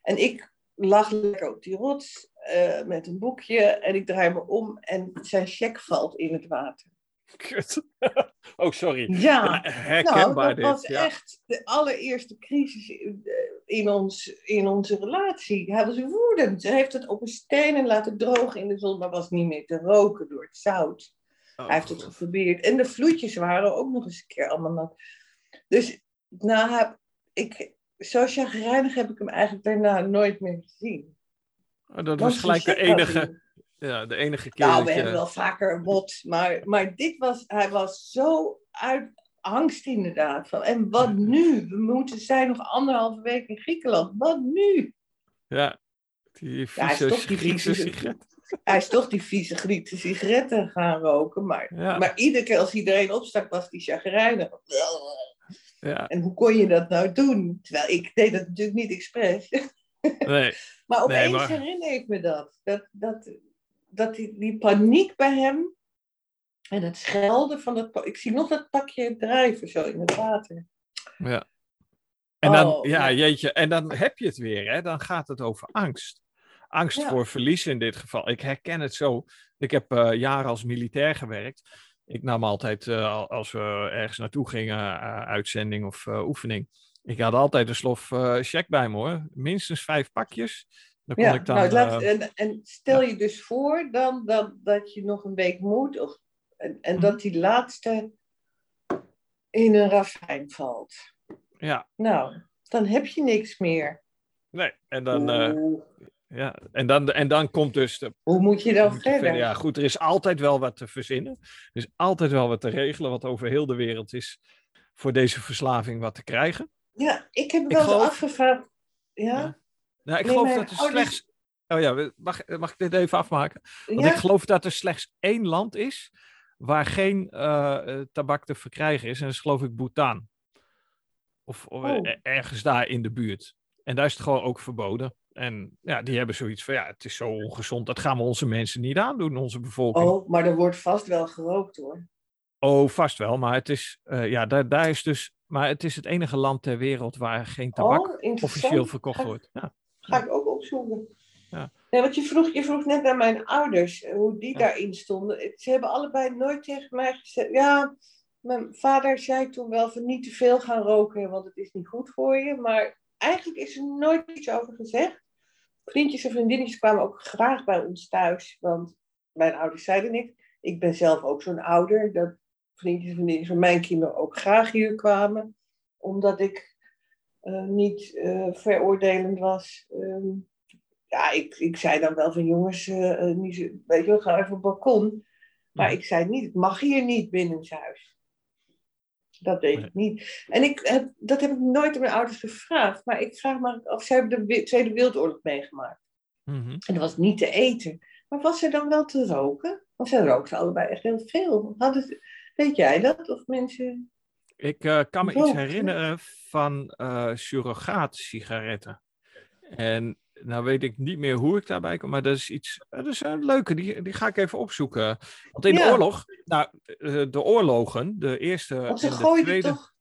Speaker 2: en ik lag lekker op die rots eh, met een boekje en ik draai me om en zijn check valt in het water.
Speaker 1: kut. oh, sorry.
Speaker 2: Ja,
Speaker 1: Ja,
Speaker 2: nou,
Speaker 1: herkenbaar
Speaker 2: dat
Speaker 1: dit.
Speaker 2: was
Speaker 1: ja.
Speaker 2: echt de allereerste crisis in, eh, in, ons, in onze relatie. Hij was woedend. Hij heeft het op een stenen laten drogen in de zon, maar was niet meer te roken door het zout.
Speaker 1: Oh,
Speaker 2: Hij heeft het geprobeerd. En de vloedjes waren ook nog eens een keer allemaal nat. Dus nou heb ik, zo chagrijnig heb ik hem eigenlijk daarna nooit meer gezien.
Speaker 1: Oh, dat was gelijk de enige. Ja, de enige keer
Speaker 2: Nou, we
Speaker 1: je...
Speaker 2: hebben wel vaker een bot, maar, maar dit was, hij was zo uit angst inderdaad. Van, en wat nu? We moeten zijn nog anderhalve week in Griekenland. Wat nu?
Speaker 1: Ja, die
Speaker 2: Ja, hij is
Speaker 1: vieze
Speaker 2: toch die
Speaker 1: Griekse
Speaker 2: vieze-
Speaker 1: sigaret.
Speaker 2: Hij is toch die vieze Griekse sigaretten gaan roken. Maar,
Speaker 1: Ja.
Speaker 2: maar iedere keer als iedereen opstak, was die chagrijnig.
Speaker 1: Ja,
Speaker 2: En hoe kon je dat nou doen? Terwijl ik deed dat natuurlijk niet expres.
Speaker 1: nee.
Speaker 2: Maar
Speaker 1: Nee,
Speaker 2: opeens
Speaker 1: maar-
Speaker 2: herinner ik me dat. Dat, dat, dat die, die paniek bij hem en het schelden van dat... Ik zie nog dat pakje drijven zo in het water.
Speaker 1: Ja. En dan,
Speaker 2: Oh,
Speaker 1: ja, jeetje, en dan heb je het weer, hè? Dan gaat het over angst. Angst
Speaker 2: Ja.
Speaker 1: voor verlies in dit geval. Ik herken het zo. Ik heb eh, jaren als militair gewerkt. Ik nam altijd, eh, al- als we ergens naartoe gingen, eh, uitzending of oefening. Ik had altijd een slof check bij me hoor. Minstens vijf pakjes. Dan kon
Speaker 2: Ja,
Speaker 1: ik dan.
Speaker 2: nou, laat,
Speaker 1: eh,
Speaker 2: en, en stel je dus voor dan, dan dat je nog een week moet. Of, en en
Speaker 1: Mhm.
Speaker 2: dat die laatste in een ravijn valt.
Speaker 1: ja,
Speaker 2: Nou, dan heb je niks meer.
Speaker 1: nee. En dan, eh, ja. en dan, en dan komt dus de
Speaker 2: Hoe moet je dan verder?
Speaker 1: verder- Ja, goed, er is altijd wel wat te verzinnen. Er is altijd wel wat te regelen, wat over heel de wereld is voor deze verslaving wat te krijgen.
Speaker 2: Ja, ik heb wel afgevraagd. Ja?
Speaker 1: Ja. Nou, ik
Speaker 2: Nee,
Speaker 1: geloof
Speaker 2: maar
Speaker 1: dat er
Speaker 2: ouders-
Speaker 1: slechts. Oh ja, mag, mag ik dit even afmaken? Want
Speaker 2: Ja?
Speaker 1: ik geloof dat er slechts één land is waar geen eh, eh, tabak te verkrijgen is. En dat is geloof ik Bhutan. Of, of,
Speaker 2: Oh.
Speaker 1: eh, ergens daar in de buurt. En daar is het gewoon ook verboden. En ja, die hebben zoiets van, ja, het is zo ongezond. Dat gaan we onze mensen niet aandoen, onze bevolking.
Speaker 2: Oh, maar er wordt vast wel gerookt hoor.
Speaker 1: Oh, vast wel. Maar het is, ja, daar, daar is dus, maar het is het enige land ter wereld waar geen tabak
Speaker 2: oh,
Speaker 1: officieel verkocht wordt. Ja.
Speaker 2: Ga ik ook opzoeken.
Speaker 1: Ja.
Speaker 2: Nee, want je vroeg, je vroeg net naar mijn ouders, eh, hoe die daarin stonden. Ze hebben allebei nooit tegen mij gezegd... Ja, mijn vader zei toen wel van niet te veel gaan roken, want het is niet goed voor je. Maar eigenlijk is er nooit iets over gezegd. Vriendjes en vriendinnetjes kwamen ook graag bij ons thuis, want mijn ouders zeiden niks. Ik ben zelf ook zo'n ouder, dat vriendjes en vriendinnetjes van mijn kinderen ook graag hier kwamen. Omdat ik niet uh, veroordelend was. Uh, ja, ik, ik zei dan wel van jongens, uh, niet weet je, we gaan even op het balkon. Maar ik zei niet, het mag hier niet binnenshuis. Dat deed ik niet. En ik heb, dat heb ik nooit aan mijn ouders gevraagd. Maar ik vraag me of ze hebben de Tweede Wereldoorlog meegemaakt.
Speaker 1: Mm -hmm.
Speaker 2: En dat was niet te eten. Maar was er dan wel te roken? Want ze rookten allebei echt heel veel. Hadden, weet jij dat? Of mensen...
Speaker 1: Ik uh, kan me iets herinneren van uh, surrogaat-sigaretten. En nou weet ik niet meer hoe ik daarbij kom, maar dat is iets, dat is een leuke, die, die ga ik even opzoeken. Want in ja. de oorlog, nou, de oorlogen, de eerste
Speaker 2: Want ze
Speaker 1: en de
Speaker 2: gooiden
Speaker 1: tweede...
Speaker 2: toch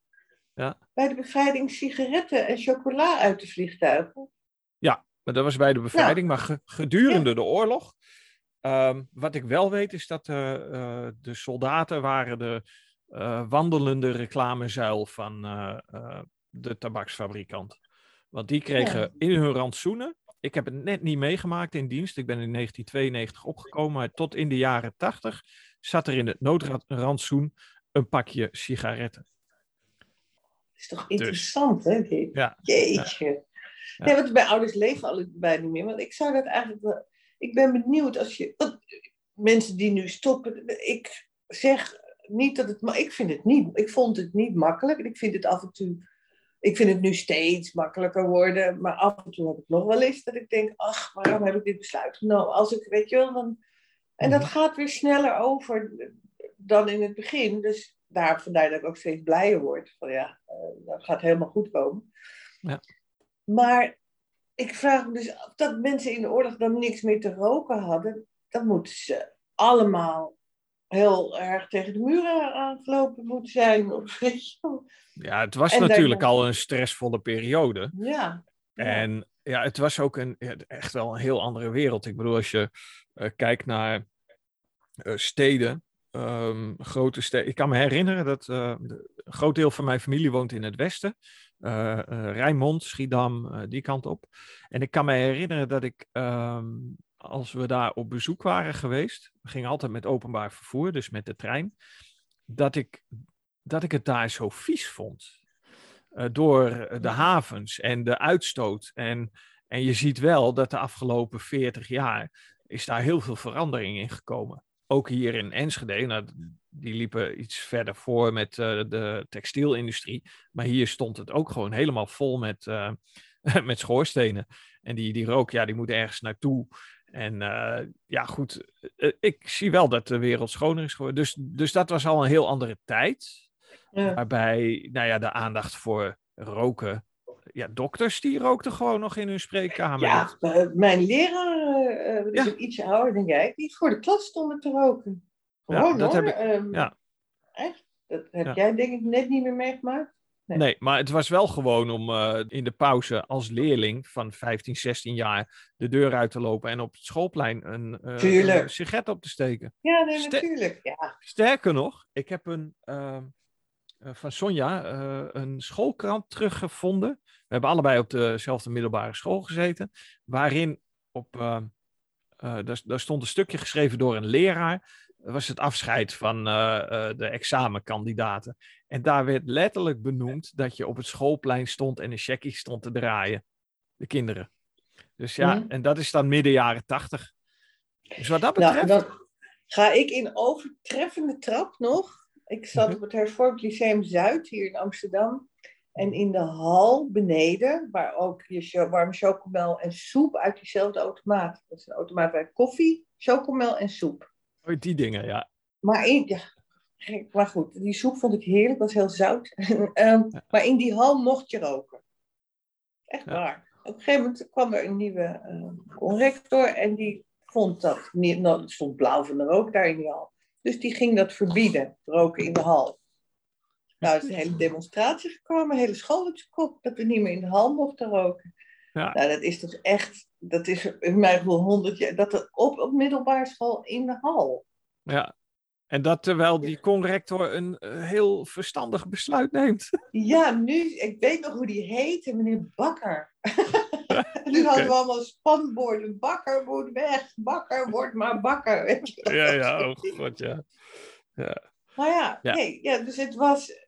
Speaker 1: Ja.
Speaker 2: bij de bevrijding sigaretten en chocola uit de vliegtuigen?
Speaker 1: Ja, maar dat was bij de bevrijding, maar ge, gedurende ja. de oorlog. Um, wat ik wel weet is dat uh, uh, de soldaten waren de uh, wandelende reclamezuil van de tabaksfabrikant. Want die kregen ja. in hun rantsoenen ik heb het net niet meegemaakt in dienst. Ik ben in 1992 opgekomen. Maar tot in de jaren 80 zat er in het noodrandsoen een pakje sigaretten.
Speaker 2: Dat is toch interessant, dus, hè? Dit?
Speaker 1: Ja.
Speaker 2: Jeetje. Ja. Nee, want mijn ouders leven allebei niet meer. Want ik zou dat eigenlijk wel... Ik ben benieuwd als je... Mensen die nu stoppen... Ik zeg niet dat het... Maar ik vind het niet... Ik vond het niet makkelijk. En ik vind het af en toe ik vind het nu steeds makkelijker worden, maar af en toe heb ik nog wel eens dat ik denk, ach, waarom heb ik dit besluit genomen? Als ik, weet je wel, dan... En dat gaat weer sneller over dan in het begin. Dus daar, vandaar dat ik ook steeds blijer word. Van ja, uh, dat gaat helemaal goed komen.
Speaker 1: Ja.
Speaker 2: Maar ik vraag me dus af dat mensen in de oorlog dan niks meer te roken hadden. Dan moeten ze allemaal heel erg tegen de muren aangelopen moeten zijn. Of.
Speaker 1: Ja, het was en natuurlijk al een stressvolle periode.
Speaker 2: Ja.
Speaker 1: En ja, het was ook een, echt wel een heel andere wereld. Ik bedoel, als je uh, kijkt naar uh, steden, um, grote steden. Ik kan me herinneren dat uh, de, een groot deel van mijn familie woont in het westen. Rijnmond, Schiedam, die kant op. En ik kan me herinneren dat ik um, als we daar op bezoek waren geweest, we gingen altijd met openbaar vervoer, dus met de trein, dat ik, dat ik het daar zo vies vond. Uh, door de havens en de uitstoot. En, en je ziet wel dat de afgelopen 40 jaar is daar heel veel verandering in gekomen. Ook hier in Enschede, nou, die liepen iets verder voor met uh, de textielindustrie. Maar hier stond het ook gewoon helemaal vol met, uh, met schoorstenen. En die, die rook, ja, die moet ergens naartoe. En uh, ja, goed, uh, ik zie wel dat de wereld schoner is geworden. Dus, dus dat was al een heel andere tijd. Ja. Waarbij, nou ja, de aandacht voor roken. Ja, dokters die rookten gewoon nog in hun spreekkamer.
Speaker 2: Ja, mijn leraar, uh, ja. is ietsje ouder dan jij, die voor de klas stonden te roken. Gewoon
Speaker 1: ja, dat
Speaker 2: hoor.
Speaker 1: Heb ik,
Speaker 2: um,
Speaker 1: ja.
Speaker 2: Echt? Dat heb ja. jij denk ik net niet meer meegemaakt?
Speaker 1: Nee. nee. maar het was wel gewoon om uh, in de pauze als leerling van 15, 16 jaar de deur uit te lopen en op het schoolplein een, uh, een sigaret op te steken.
Speaker 2: Ja, nee, Ster natuurlijk. Ja.
Speaker 1: Sterker nog, ik heb een, uh, van Sonja een schoolkrant teruggevonden. We hebben allebei op dezelfde middelbare school gezeten, waarin op, daar, daar stond een stukje geschreven door een leraar was het afscheid van uh, uh, de examenkandidaten. En daar werd letterlijk benoemd dat je op het schoolplein stond en een checkie stond te draaien. De kinderen. Dus ja, mm. en dat is dan midden jaren tachtig. Dus wat dat betreft...
Speaker 2: Nou, dan ga ik in overtreffende trap nog. Ik zat mm -hmm. op het Hervormd Lyceum Zuid hier in Amsterdam. En in de hal beneden, waar ook je warme chocomel en soep uit diezelfde automaat. Dat is een automaat waar koffie, chocomel en soep.
Speaker 1: Oh, die dingen, ja.
Speaker 2: Maar, in, ja, maar goed, die soep vond ik heerlijk, was heel zout. um, ja. Maar in die hal mocht je roken. Echt ja. waar. Op een gegeven moment kwam er een nieuwe uh, conrector en die vond dat, niet, nou, het stond blauw van de rook daar in die hal. Dus die ging dat verbieden, roken in de hal. Nou, er is een hele demonstratie gekomen, een hele school op zijn kop, dat we niet meer in de hal mochten roken.
Speaker 1: Ja.
Speaker 2: Nou, dat is toch echt dat is in mijn gevoel honderd jaar, dat op, op middelbare school in de hal.
Speaker 1: Ja, en dat terwijl die conrector een uh, heel verstandig besluit neemt.
Speaker 2: Ja, nu, ik weet nog hoe die heette, meneer Bakker. nu hadden we allemaal spanborden. Bakker moet weg, Bakker wordt maar Bakker. Weet je
Speaker 1: ja, ja, oh god, ja. ja.
Speaker 2: Maar ja, ja. Nee, ja, dus het was...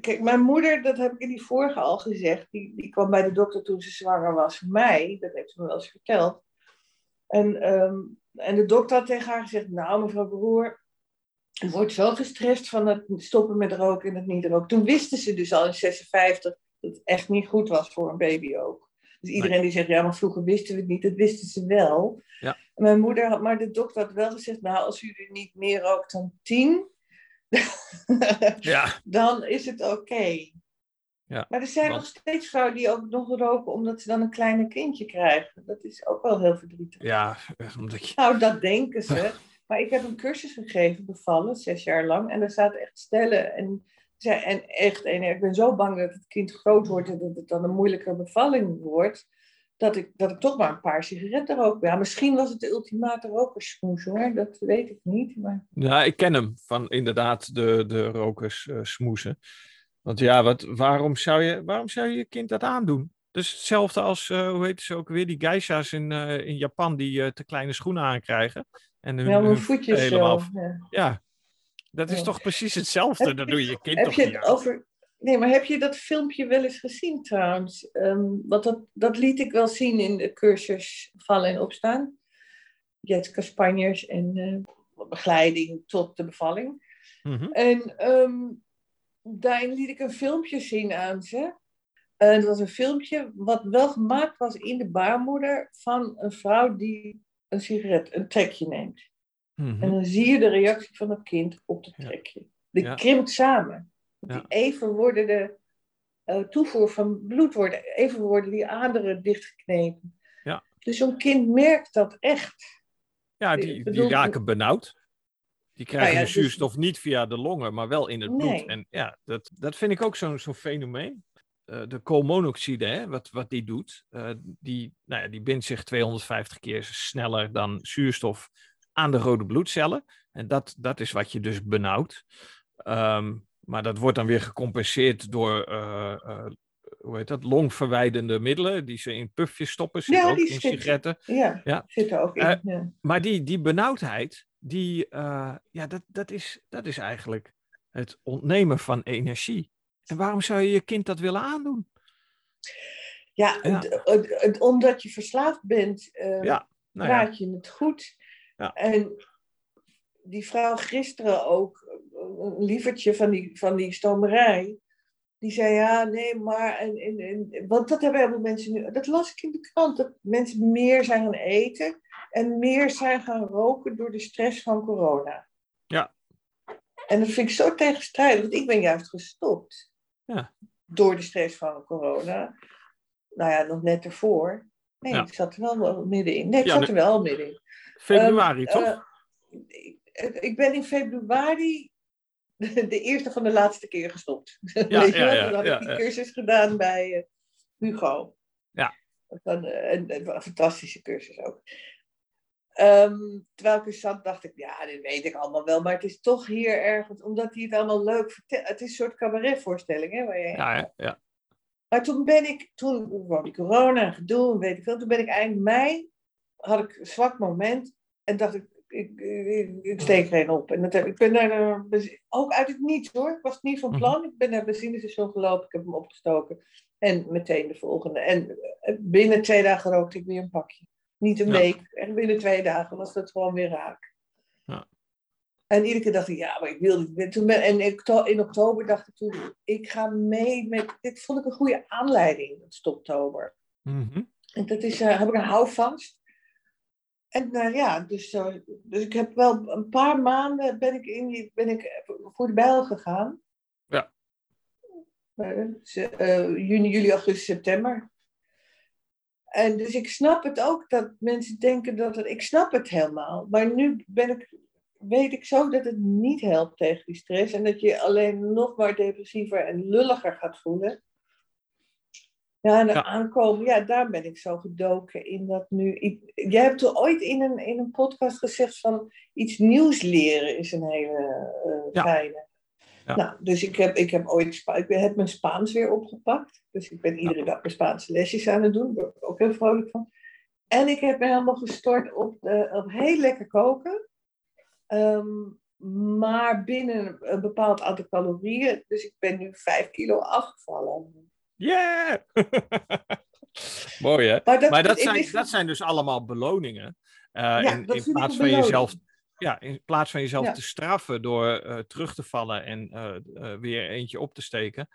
Speaker 2: Kijk, mijn moeder, dat heb ik in die vorige al gezegd, die, die kwam bij de dokter toen ze zwanger was mij. Dat heeft ze me wel eens verteld. En, um, en de dokter had tegen haar gezegd, nou mevrouw Broer, wordt zo gestrest van het stoppen met roken en het niet roken. Toen wisten ze dus al in 56 dat het echt niet goed was voor een baby ook. Dus iedereen die zegt, ja, maar vroeger wisten we het niet, dat wisten ze wel.
Speaker 1: Ja.
Speaker 2: Mijn moeder had, maar de dokter had wel gezegd, nou, als u niet meer rookt dan 10,
Speaker 1: ja.
Speaker 2: dan is het oké.
Speaker 1: Ja,
Speaker 2: maar er zijn nog steeds vrouwen die ook nog roken omdat ze dan een kleine kindje krijgen. Dat is ook wel heel verdrietig.
Speaker 1: Ja, omdat je...
Speaker 2: Nou, dat denken ze. Maar ik heb een cursus gegeven, bevallen, zes jaar lang. En daar zaten echt stellen. En, en echt, en ik ben zo bang dat het kind groot wordt en dat het dan een moeilijke bevalling wordt. Dat ik, dat ik toch maar een paar sigaretten rook. Ja, misschien was het de ultimate rokersmoes hoor, dat weet ik niet. Maar...
Speaker 1: Ja, ik ken hem van inderdaad de, de rokerssmoesen. Want ja, wat, waarom, zou je, waarom zou je je kind dat aandoen? Dus hetzelfde als, uh, hoe heet ze ook weer, die geisha's in, uh, in Japan die uh, te kleine schoenen aankrijgen. En hun,
Speaker 2: ja, hun voetjes helemaal. Zo,
Speaker 1: ja. ja. dat is ja. toch precies hetzelfde.
Speaker 2: Heb
Speaker 1: dat doe je je kind
Speaker 2: heb
Speaker 1: toch
Speaker 2: je
Speaker 1: niet
Speaker 2: over... Nee, maar heb je dat filmpje wel eens gezien trouwens? Um, want dat, dat liet ik wel zien in de cursus Vallen en Opstaan. Jetske Spanjers en uh, begeleiding tot de bevalling.
Speaker 1: Mm -hmm.
Speaker 2: En um, daarin liet ik een filmpje zien aan ze. En dat was een filmpje wat wel gemaakt was in de baarmoeder van een vrouw die een sigaret, een trekje neemt.
Speaker 1: Mm -hmm.
Speaker 2: En dan zie je de reactie van het kind op het trekje. Die
Speaker 1: Ja.
Speaker 2: krimpt samen. Die even worden de uh, toevoer van bloed worden, even worden die aderen dichtgeknepen.
Speaker 1: Ja.
Speaker 2: Dus zo'n kind merkt dat echt.
Speaker 1: Ja, die, die raken benauwd. Die krijgen
Speaker 2: Nou ja,
Speaker 1: de
Speaker 2: dus-
Speaker 1: zuurstof niet via de longen, maar wel in het bloed.
Speaker 2: Nee.
Speaker 1: En ja, dat, dat vind ik ook zo'n zo'n fenomeen. Eh, de koolmonoxide, hè, wat, wat die doet, eh, die, nou ja, die bindt zich 250 keer sneller dan zuurstof aan de rode bloedcellen. En dat, dat is wat je dus benauwt. Ehm, maar dat wordt dan weer gecompenseerd door, eh, hoe heet dat, longverwijdende middelen, die ze in pufjes stoppen, zit
Speaker 2: Ja,
Speaker 1: ook
Speaker 2: die
Speaker 1: in sigaretten.
Speaker 2: Ja,
Speaker 1: Ja.
Speaker 2: zit er ook in. Ja.
Speaker 1: Maar die, die benauwdheid, die, ja, dat, dat, is, dat is eigenlijk het ontnemen van energie. En waarom zou je je kind dat willen aandoen?
Speaker 2: Ja, omdat je verslaafd bent, eh,
Speaker 1: Ja, nou ja.
Speaker 2: praat je het goed.
Speaker 1: Ja.
Speaker 2: En die vrouw gisteren ook, een lievertje van die, van die stomerij, die zei ja, nee, maar, en, en, en, want dat hebben heel veel mensen nu, dat las ik in de krant, dat mensen meer zijn gaan eten en meer zijn gaan roken door de stress van corona.
Speaker 1: Ja.
Speaker 2: En dat vind ik zo tegenstrijdig, want ik ben juist gestopt.
Speaker 1: Ja.
Speaker 2: Door de stress van corona. Nou ja, nog net ervoor. Nee,
Speaker 1: Ja.
Speaker 2: ik zat er wel middenin. Nee, ik
Speaker 1: Ja,
Speaker 2: zat er wel middenin.
Speaker 1: Februari,
Speaker 2: Ehm,
Speaker 1: toch?
Speaker 2: eh, ik, ik ben in februari de, de eerste van de laatste keer gestopt. Weet je
Speaker 1: ja,
Speaker 2: wel?
Speaker 1: ja,
Speaker 2: Toen had
Speaker 1: ja,
Speaker 2: ik die
Speaker 1: ja.
Speaker 2: cursus gedaan bij eh, Hugo.
Speaker 1: Ja.
Speaker 2: Van, een, een fantastische cursus ook. Ehm, terwijl ik er zat, dacht ik, ja, dit weet ik allemaal wel. Maar het is toch hier ergens, omdat hij het allemaal leuk vertelt. Het is een soort cabaretvoorstelling, hè? Waar je
Speaker 1: ja, hè? ja.
Speaker 2: maar toen ben ik, toen kwam die corona en gedoe weet ik veel. Toen ben ik eind mei, had ik een zwak moment. En dacht ik, ik, ik, ik steek er een op. En dat heb, ik ben daar ook uit het niets hoor. Ik was het niet van plan. Ik ben naar het benzinestation gelopen. Ik heb hem opgestoken. En meteen de volgende. En eh, binnen twee dagen rookte ik weer een pakje. Niet een
Speaker 1: Ja.
Speaker 2: week. Echt binnen twee dagen was dat gewoon weer raak.
Speaker 1: Ja.
Speaker 2: En iedere keer dacht ik, ja, maar ik wil dit. Toen ben, en in okto- in oktober dacht ik toen, ik ga mee met... Dit vond ik een goede aanleiding, het stoptober.
Speaker 1: Mhm.
Speaker 2: En dat is, eh, heb ik een houvast. En nou ja, dus, eh, dus ik heb wel een paar maanden ben ik, in die, ben ik voor de bijl gegaan.
Speaker 1: Ja.
Speaker 2: Eh, juni, juli, augustus, september. En dus ik snap het ook dat mensen denken dat het. Ik snap het helemaal. Maar nu ben ik, weet ik zo dat het niet helpt tegen die stress. En dat je alleen nog maar depressiever en lulliger gaat voelen. Ja, en ja. aankomen, ja, daar ben ik zo gedoken in dat nu. jij hebt er ooit in een, in een podcast gezegd van iets nieuws leren is een hele uh, fijne. Ja. Nou, dus ik heb, ik heb ooit ik heb mijn Spaans weer opgepakt. Dus ik ben iedere dag mijn Spaanse lesjes aan het doen. Daar ben ik ook heel vrolijk van. En ik heb me helemaal gestort op, op heel lekker koken. Ehm, maar binnen een bepaald aantal calorieën. Dus ik ben nu vijf kilo afgevallen.
Speaker 1: Yeah! Mooi hè? Maar dat, zijn, dat zijn dus allemaal beloningen. Uh, in, in plaats van jezelf ja, in plaats van jezelf te straffen door uh, terug te vallen en uh, weer eentje op te steken.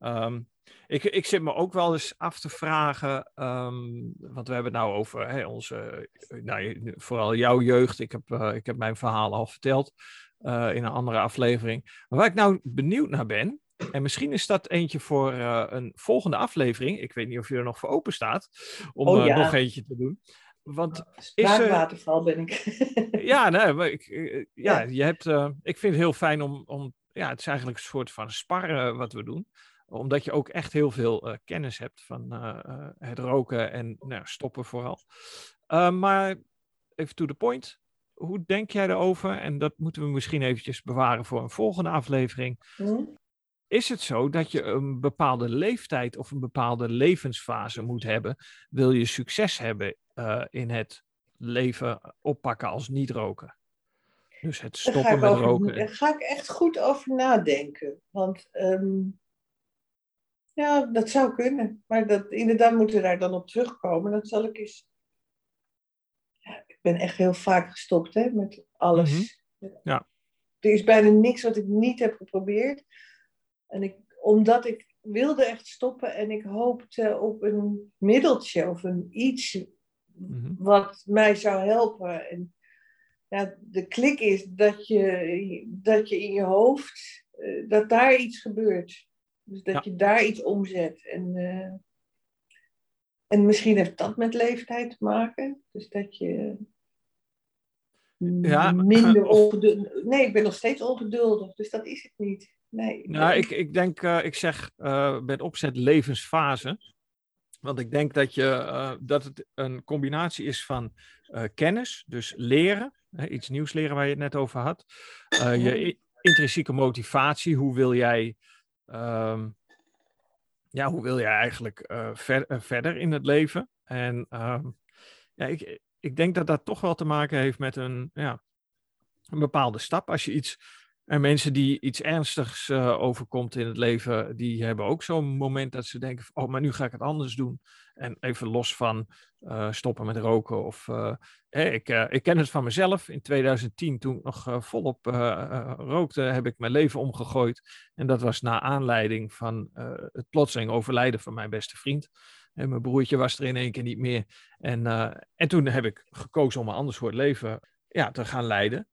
Speaker 1: Um, ik, ik zit me ook wel eens af te vragen, um, want we hebben het nou over hè, onze, nou, vooral jouw jeugd. Ik heb, ik heb mijn verhaal al verteld in een andere aflevering. Maar waar ik nou benieuwd naar ben, en misschien is dat eentje voor een volgende aflevering. Ik weet niet of je er nog voor open staat om oh, ja. nog eentje te doen. Want
Speaker 2: Spraakwaterval ben ik.
Speaker 1: ja, nee, maar ik, ja, ja, je hebt, uh, ik vind het heel fijn om, om, ja, het is eigenlijk een soort van sparren wat we doen. Omdat je ook echt heel veel uh, kennis hebt van uh, het roken en nou, stoppen vooral. maar even to the point. Hoe denk jij erover? En dat moeten we misschien eventjes bewaren voor een volgende aflevering. Mm is het zo dat je een bepaalde leeftijd of een bepaalde levensfase moet hebben, wil je succes hebben uh, in het leven oppakken als niet roken? Dus het stoppen met
Speaker 2: over,
Speaker 1: roken.
Speaker 2: Daar ga ik echt goed over nadenken. Want um, ja, dat zou kunnen. Maar dat, inderdaad moeten we daar dan op terugkomen. Dat zal ik eens. Ja, ik ben echt heel vaak gestopt hè, met alles.
Speaker 1: Mm -hmm. Ja.
Speaker 2: Er is bijna niks wat ik niet heb geprobeerd. En ik, omdat ik wilde echt stoppen en ik hoopte op een middeltje of een iets mhm. wat mij zou helpen. En ja, de klik is dat je, dat je in je hoofd, uh, dat daar iets gebeurt. Dus dat je daar iets omzet. En, uh, en misschien heeft dat met leeftijd te maken. Dus dat je ja, minder ongeduldig... Nee, ik ben nog steeds ongeduldig, dus dat is het niet nee.
Speaker 1: Nou, ik, ik denk, uh, ik zeg uh, met opzet levensfase. Want ik denk dat, je, uh, dat het een combinatie is van kennis, dus leren, hè, iets nieuws leren waar je het net over had. je intrinsieke motivatie, hoe wil jij, um, ja, hoe wil jij eigenlijk ver, verder in het leven? En um, ja, ik, ik denk dat dat toch wel te maken heeft met een, ja, een bepaalde stap. Als je iets en mensen die iets ernstigs uh, overkomt in het leven, die hebben ook zo'n moment dat ze denken: oh, maar nu ga ik het anders doen. En even los van uh, stoppen met roken. Of, uh, ik, ik ken het van mezelf. In 2010, toen ik nog volop rookte, heb ik mijn leven omgegooid. En dat was na aanleiding van het plotseling overlijden van mijn beste vriend. En mijn broertje was er in één keer niet meer. En, en toen heb ik gekozen om een ander soort leven ja, te gaan leiden.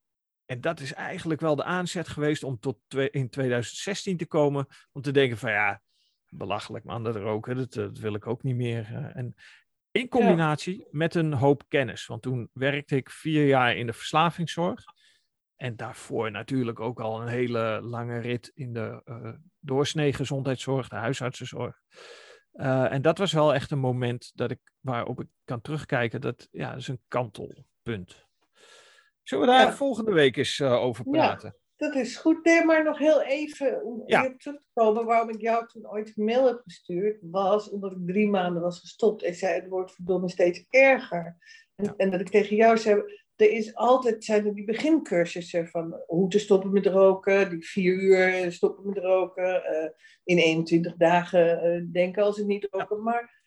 Speaker 1: En dat is eigenlijk wel de aanzet geweest om tot in 2016 te komen. Om te denken van ja, belachelijk man, dat roken, dat, dat wil ik ook niet meer. Eh. en in combinatie met een hoop kennis. Want toen werkte ik vier jaar in de verslavingszorg. En daarvoor natuurlijk ook al een hele lange rit in de uh, doorsnee gezondheidszorg, de huisartsenzorg. Uh, en dat was wel echt een moment dat ik, waarop ik kan terugkijken. Dat, ja, dat is een kantelpunt. Zullen we daar volgende week eens uh, over praten?
Speaker 2: Ja, dat is goed. Nee, maar nog heel even om ja. terug te komen. Waarom ik jou toen ooit een mail heb gestuurd, was omdat ik drie maanden was gestopt en zei: het wordt verdomme steeds erger. En, en dat ik tegen jou zei: er is altijd zijn er die begincursussen van hoe te stoppen met roken, die vier uur stoppen met roken, uh, in 21 dagen uh, denken als ik niet roken. Maar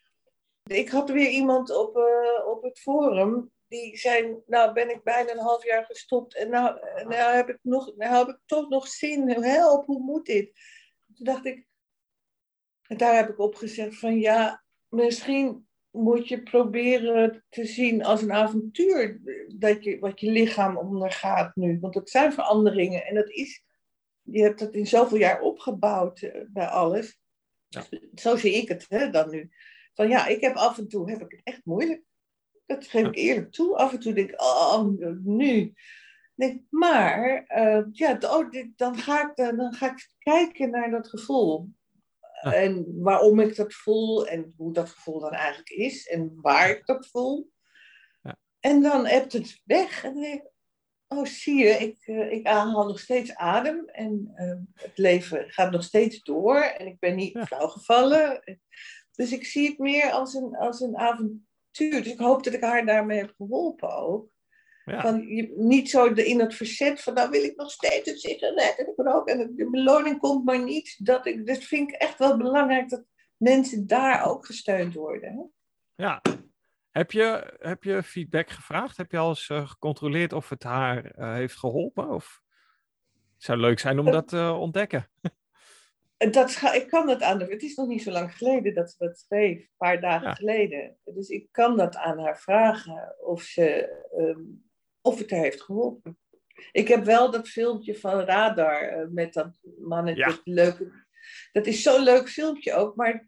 Speaker 2: ik had weer iemand op, uh, op het forum die zijn, nou ben ik bijna een half jaar gestopt en nou, nou, heb, ik nog, nou heb ik toch nog zin. Help, hoe moet dit? Toen dacht ik, en daar heb ik op gezegd van ja, misschien moet je proberen te zien als een avontuur dat je, wat je lichaam ondergaat nu. Want het zijn veranderingen en dat is, je hebt het in zoveel jaar opgebouwd uh, bij alles. Ja. Zo zie ik het hè, dan nu. Van ja, ik heb af en toe heb ik het echt moeilijk. Dat geef ik eerlijk toe. Af en toe denk ik, oh, nu. Denk, maar uh, ja, oh, dit, dan, ga ik, dan ga ik kijken naar dat gevoel. En waarom ik dat voel en hoe dat gevoel dan eigenlijk is en waar ik dat voel. Ja. En dan hebt het weg en dan denk ik, oh zie je, ik, uh, ik haal nog steeds adem en uh, het leven gaat nog steeds door en ik ben niet ja. flauw gevallen. Dus ik zie het meer als een, als een avontuur. Dus ik hoop dat ik haar daarmee heb geholpen ook. Ja. Van, je, niet zo in het verzet van, nou wil ik nog steeds een sigaret en ik rook en de beloning komt maar niet. Dat, ik, dat vind ik echt wel belangrijk dat mensen daar ook gesteund worden. Hè?
Speaker 1: Ja. Heb je, heb je feedback gevraagd? Heb je al eens uh, gecontroleerd of het haar uh, heeft geholpen? Of... Het zou leuk zijn om dat te uh, ontdekken.
Speaker 2: Dat ik kan dat aan. Het is nog niet zo lang geleden dat ze dat schreef, een paar dagen ja. geleden. Dus ik kan dat aan haar vragen of ze um, of het haar heeft geholpen. Ik heb wel dat filmpje van Radar uh, met dat mannetje. Ja. Dat, leuke, dat is zo'n leuk filmpje ook, maar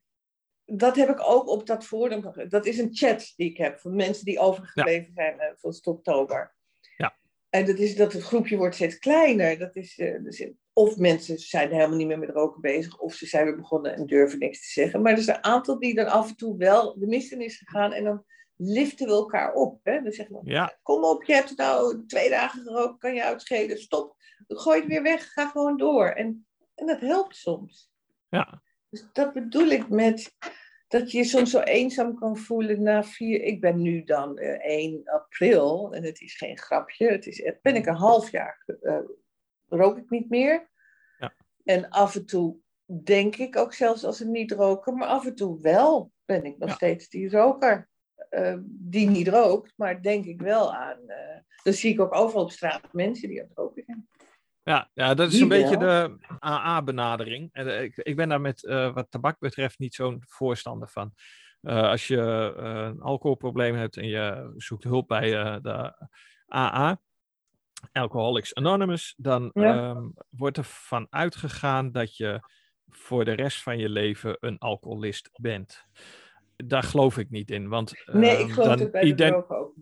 Speaker 2: dat heb ik ook op dat forum. Dat is een chat die ik heb van mensen die overgebleven ja. zijn uh, van Stoptober.
Speaker 1: Ja.
Speaker 2: En dat is dat het groepje wordt steeds kleiner. Dat is, uh, dus, of mensen zijn helemaal niet meer met roken bezig, of ze zijn weer begonnen en durven niks te zeggen. Maar er zijn een aantal die dan af en toe wel de mist in is gegaan en dan liften we elkaar op. Hè? Dan zeggen we, ja. kom op, je hebt nou twee dagen gerookt, kan je uitschelen, stop, gooi het weer weg, ga gewoon door. En, en dat helpt soms.
Speaker 1: Ja.
Speaker 2: Dus dat bedoel ik met dat je je soms zo eenzaam kan voelen na vier... Ik ben nu dan uh, 1 april, en het is geen grapje, het is, ben ik een half jaar, uh, rook ik niet meer.
Speaker 1: Ja.
Speaker 2: En af en toe denk ik ook zelfs als een niet-roker, maar af en toe wel ben ik nog ja. steeds die roker. Uh, die niet rookt, maar denk ik wel aan. Uh, dan zie ik ook overal op straat mensen die aan het roken zijn.
Speaker 1: Ja, ja dat is die een wel. beetje de AA-benadering. En uh, ik, ik ben daar met wat tabak betreft niet zo'n voorstander van. als je een alcoholprobleem hebt en je zoekt hulp bij de AA, Alcoholics Anonymous, dan ja. um, wordt er van uitgegaan dat je voor de rest van je leven een alcoholist bent daar geloof ik niet in. Want,
Speaker 2: nee, ik ehm, geloof dan het bij de ook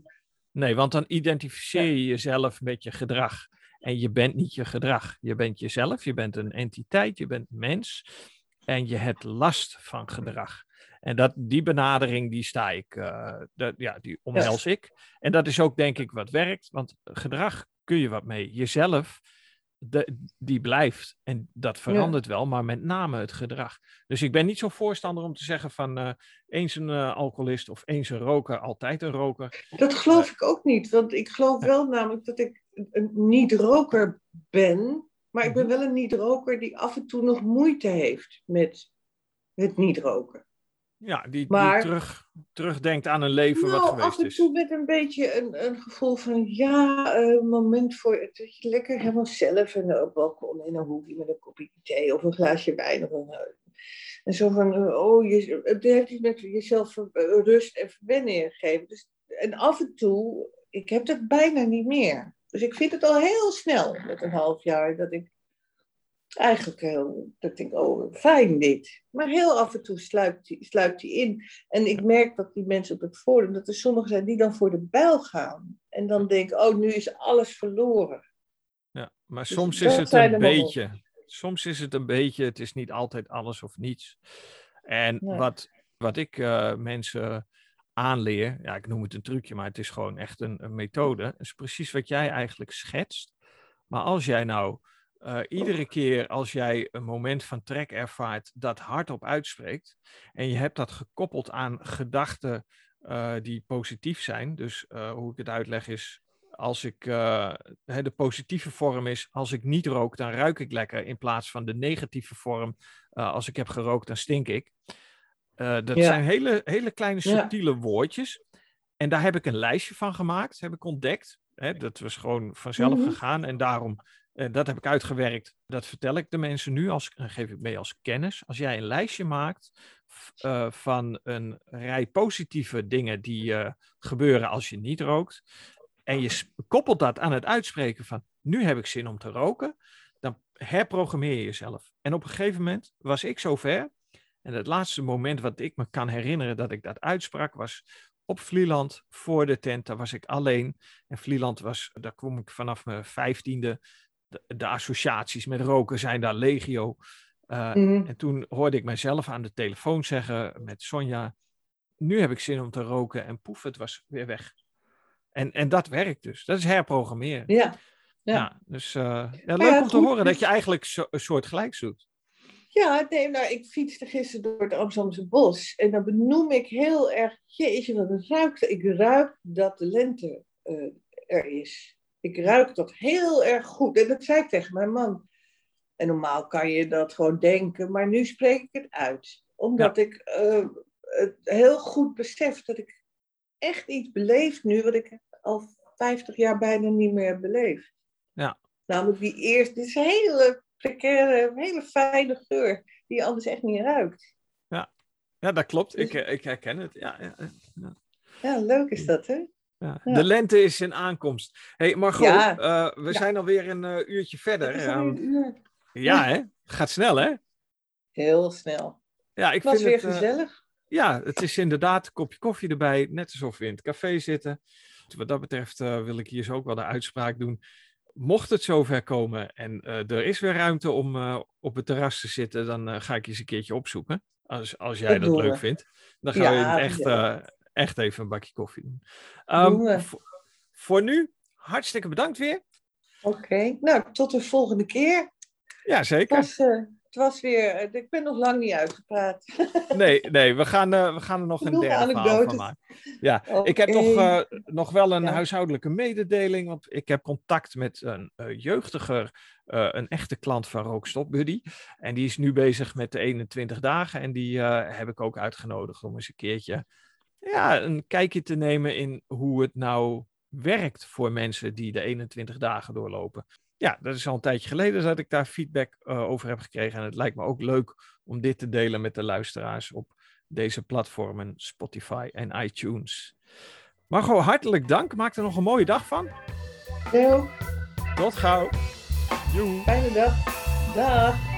Speaker 1: Nee, want dan identificeer je jezelf met je gedrag. En je bent niet je gedrag. Je bent jezelf, je bent een entiteit, je bent mens. En je hebt last van gedrag. En dat, die benadering, die sta ik, uh, dat, ja, die omhels ik. En dat is ook denk ik wat werkt, want gedrag kun je wat mee. Jezelf de, die blijft. En dat verandert ja. wel, maar met name het gedrag. Dus ik ben niet zo voorstander om te zeggen van uh, eens een uh, alcoholist of eens een roker, altijd een roker.
Speaker 2: Dat geloof uh, ik ook niet, want ik geloof wel namelijk dat ik een niet-roker ben, maar ik ben wel een niet-roker die af en toe nog moeite heeft met het niet-roken.
Speaker 1: Ja, die, maar, die terug, terugdenkt aan een leven
Speaker 2: nou,
Speaker 1: wat geweest is.
Speaker 2: af en toe met een beetje een, een gevoel van ja, een uh, moment voor het dat je lekker helemaal zelf en op balkon in een hoekje met een kopje thee of een glaasje wijn. Of een, en zo van, oh, je, het heeft iets met jezelf rust en verwenning gegeven. Dus, en af en toe, ik heb dat bijna niet meer. Dus ik vind het al heel snel, met een half jaar, dat ik eigenlijk heel, dat ik oh, fijn dit. Maar heel af en toe sluipt die, sluipt die in. En ik merk dat die mensen op het forum, dat er sommigen zijn die dan voor de bijl gaan. En dan denken, oh, nu is alles verloren.
Speaker 1: Ja, maar dus soms is het een beetje. Soms is het een beetje, het is niet altijd alles of niets. En wat, wat ik uh, mensen aanleer, ja, ik noem het een trucje, maar het is gewoon echt een, een methode, is precies wat jij eigenlijk schetst. Maar als jij nou uh, iedere keer als jij een moment van trek ervaart, dat hardop uitspreekt. En je hebt dat gekoppeld aan gedachten uh, die positief zijn. Dus uh, hoe ik het uitleg is, als ik, de positieve vorm is, als ik niet rook, dan ruik ik lekker. In plaats van de negatieve vorm, als ik heb gerookt, dan stink ik. dat ja. zijn hele, hele kleine subtiele ja. woordjes. En daar heb ik een lijstje van gemaakt, heb ik ontdekt. Hè, dat was gewoon vanzelf mm-hmm. gegaan. En daarom dat heb ik uitgewerkt. Dat vertel ik de mensen nu, als, geef ik mee als kennis. Als jij een lijstje maakt uh, van een rij positieve dingen die gebeuren als je niet rookt. En je koppelt dat aan het uitspreken van nu heb ik zin om te roken. Dan herprogrammeer je jezelf. En op een gegeven moment was ik zover. En het laatste moment wat ik me kan herinneren dat ik dat uitsprak was op Vlieland voor de tent. Daar was ik alleen. En Vlieland was, daar kwam ik vanaf mijn vijftiende de, de, associaties met roken zijn daar legio. Mhm. En toen hoorde ik mijzelf aan de telefoon zeggen met Sonja, nu heb ik zin om te roken en poef, het was weer weg. En, en dat werkt dus. Dat is herprogrammeren.
Speaker 2: Ja.
Speaker 1: Ja, dus uh, ja, leuk om te horen dat je eigenlijk zo, een soort gelijk zoekt.
Speaker 2: Ja, nee, nou, ik fietste gisteren door het Amsterdamse bos en dan benoem ik heel erg, jeetje, wat ruik Ik ruik dat de lente uh, er is. Ik ruik dat heel erg goed. En dat zei ik tegen mijn man. En normaal kan je dat gewoon denken, maar nu spreek ik het uit. Omdat ik uh, het heel goed besef dat ik echt iets beleef nu wat ik al 50 jaar bijna niet meer beleef.
Speaker 1: Ja.
Speaker 2: Namelijk die eerste, dit is een hele precaire, hele fijne geur die je anders echt niet ruikt.
Speaker 1: Ja, ja dat klopt. Ik, dus- ik herken het. Ja, ja,
Speaker 2: ja. ja leuk is dat, hè?
Speaker 1: Ja. De lente is in aankomst. hey Margot, uh, we zijn alweer een uh, uurtje verder.
Speaker 2: Um, een uur.
Speaker 1: Ja, hè? Gaat snel, hè?
Speaker 2: Heel snel.
Speaker 1: Ja, ik
Speaker 2: het was
Speaker 1: vind
Speaker 2: weer
Speaker 1: het, uh,
Speaker 2: gezellig.
Speaker 1: Ja, het is inderdaad een kopje koffie erbij, net alsof we in het café zitten. Wat dat betreft wil ik hier zo ook wel de uitspraak doen mocht het zover komen en er is weer ruimte om op het terras te zitten, dan ga ik je eens een keertje opzoeken. Als, als jij dat, dat leuk vindt. Dan gaan ja, we echt, ja. Echt even een bakje koffie doen. Um, voor nu, hartstikke bedankt weer.
Speaker 2: Oké, okay. nou tot de volgende keer.
Speaker 1: Ja, zeker.
Speaker 2: Het was, het was weer, ik ben nog lang niet uitgepraat.
Speaker 1: Nee, nee we, gaan, we gaan er nog een derde verhaal van maken. Ja, okay. ik heb nog, nog wel een ja. huishoudelijke mededeling. Want ik heb contact met een jeugdiger, een echte klant van Rookstop Buddy. En die is nu bezig met de 21 dagen. En die heb ik ook uitgenodigd om eens een keertje ja, een kijkje te nemen in hoe het nou werkt voor mensen die de 21 dagen doorlopen. Ja, dat is al een tijdje geleden dat ik daar feedback over heb gekregen. En het lijkt me ook leuk om dit te delen met de luisteraars op deze platformen Spotify en iTunes. Margot, hartelijk dank. Maak er nog een mooie dag van.
Speaker 2: Heel.
Speaker 1: Tot gauw. Joe.
Speaker 2: Fijne dag. Dag.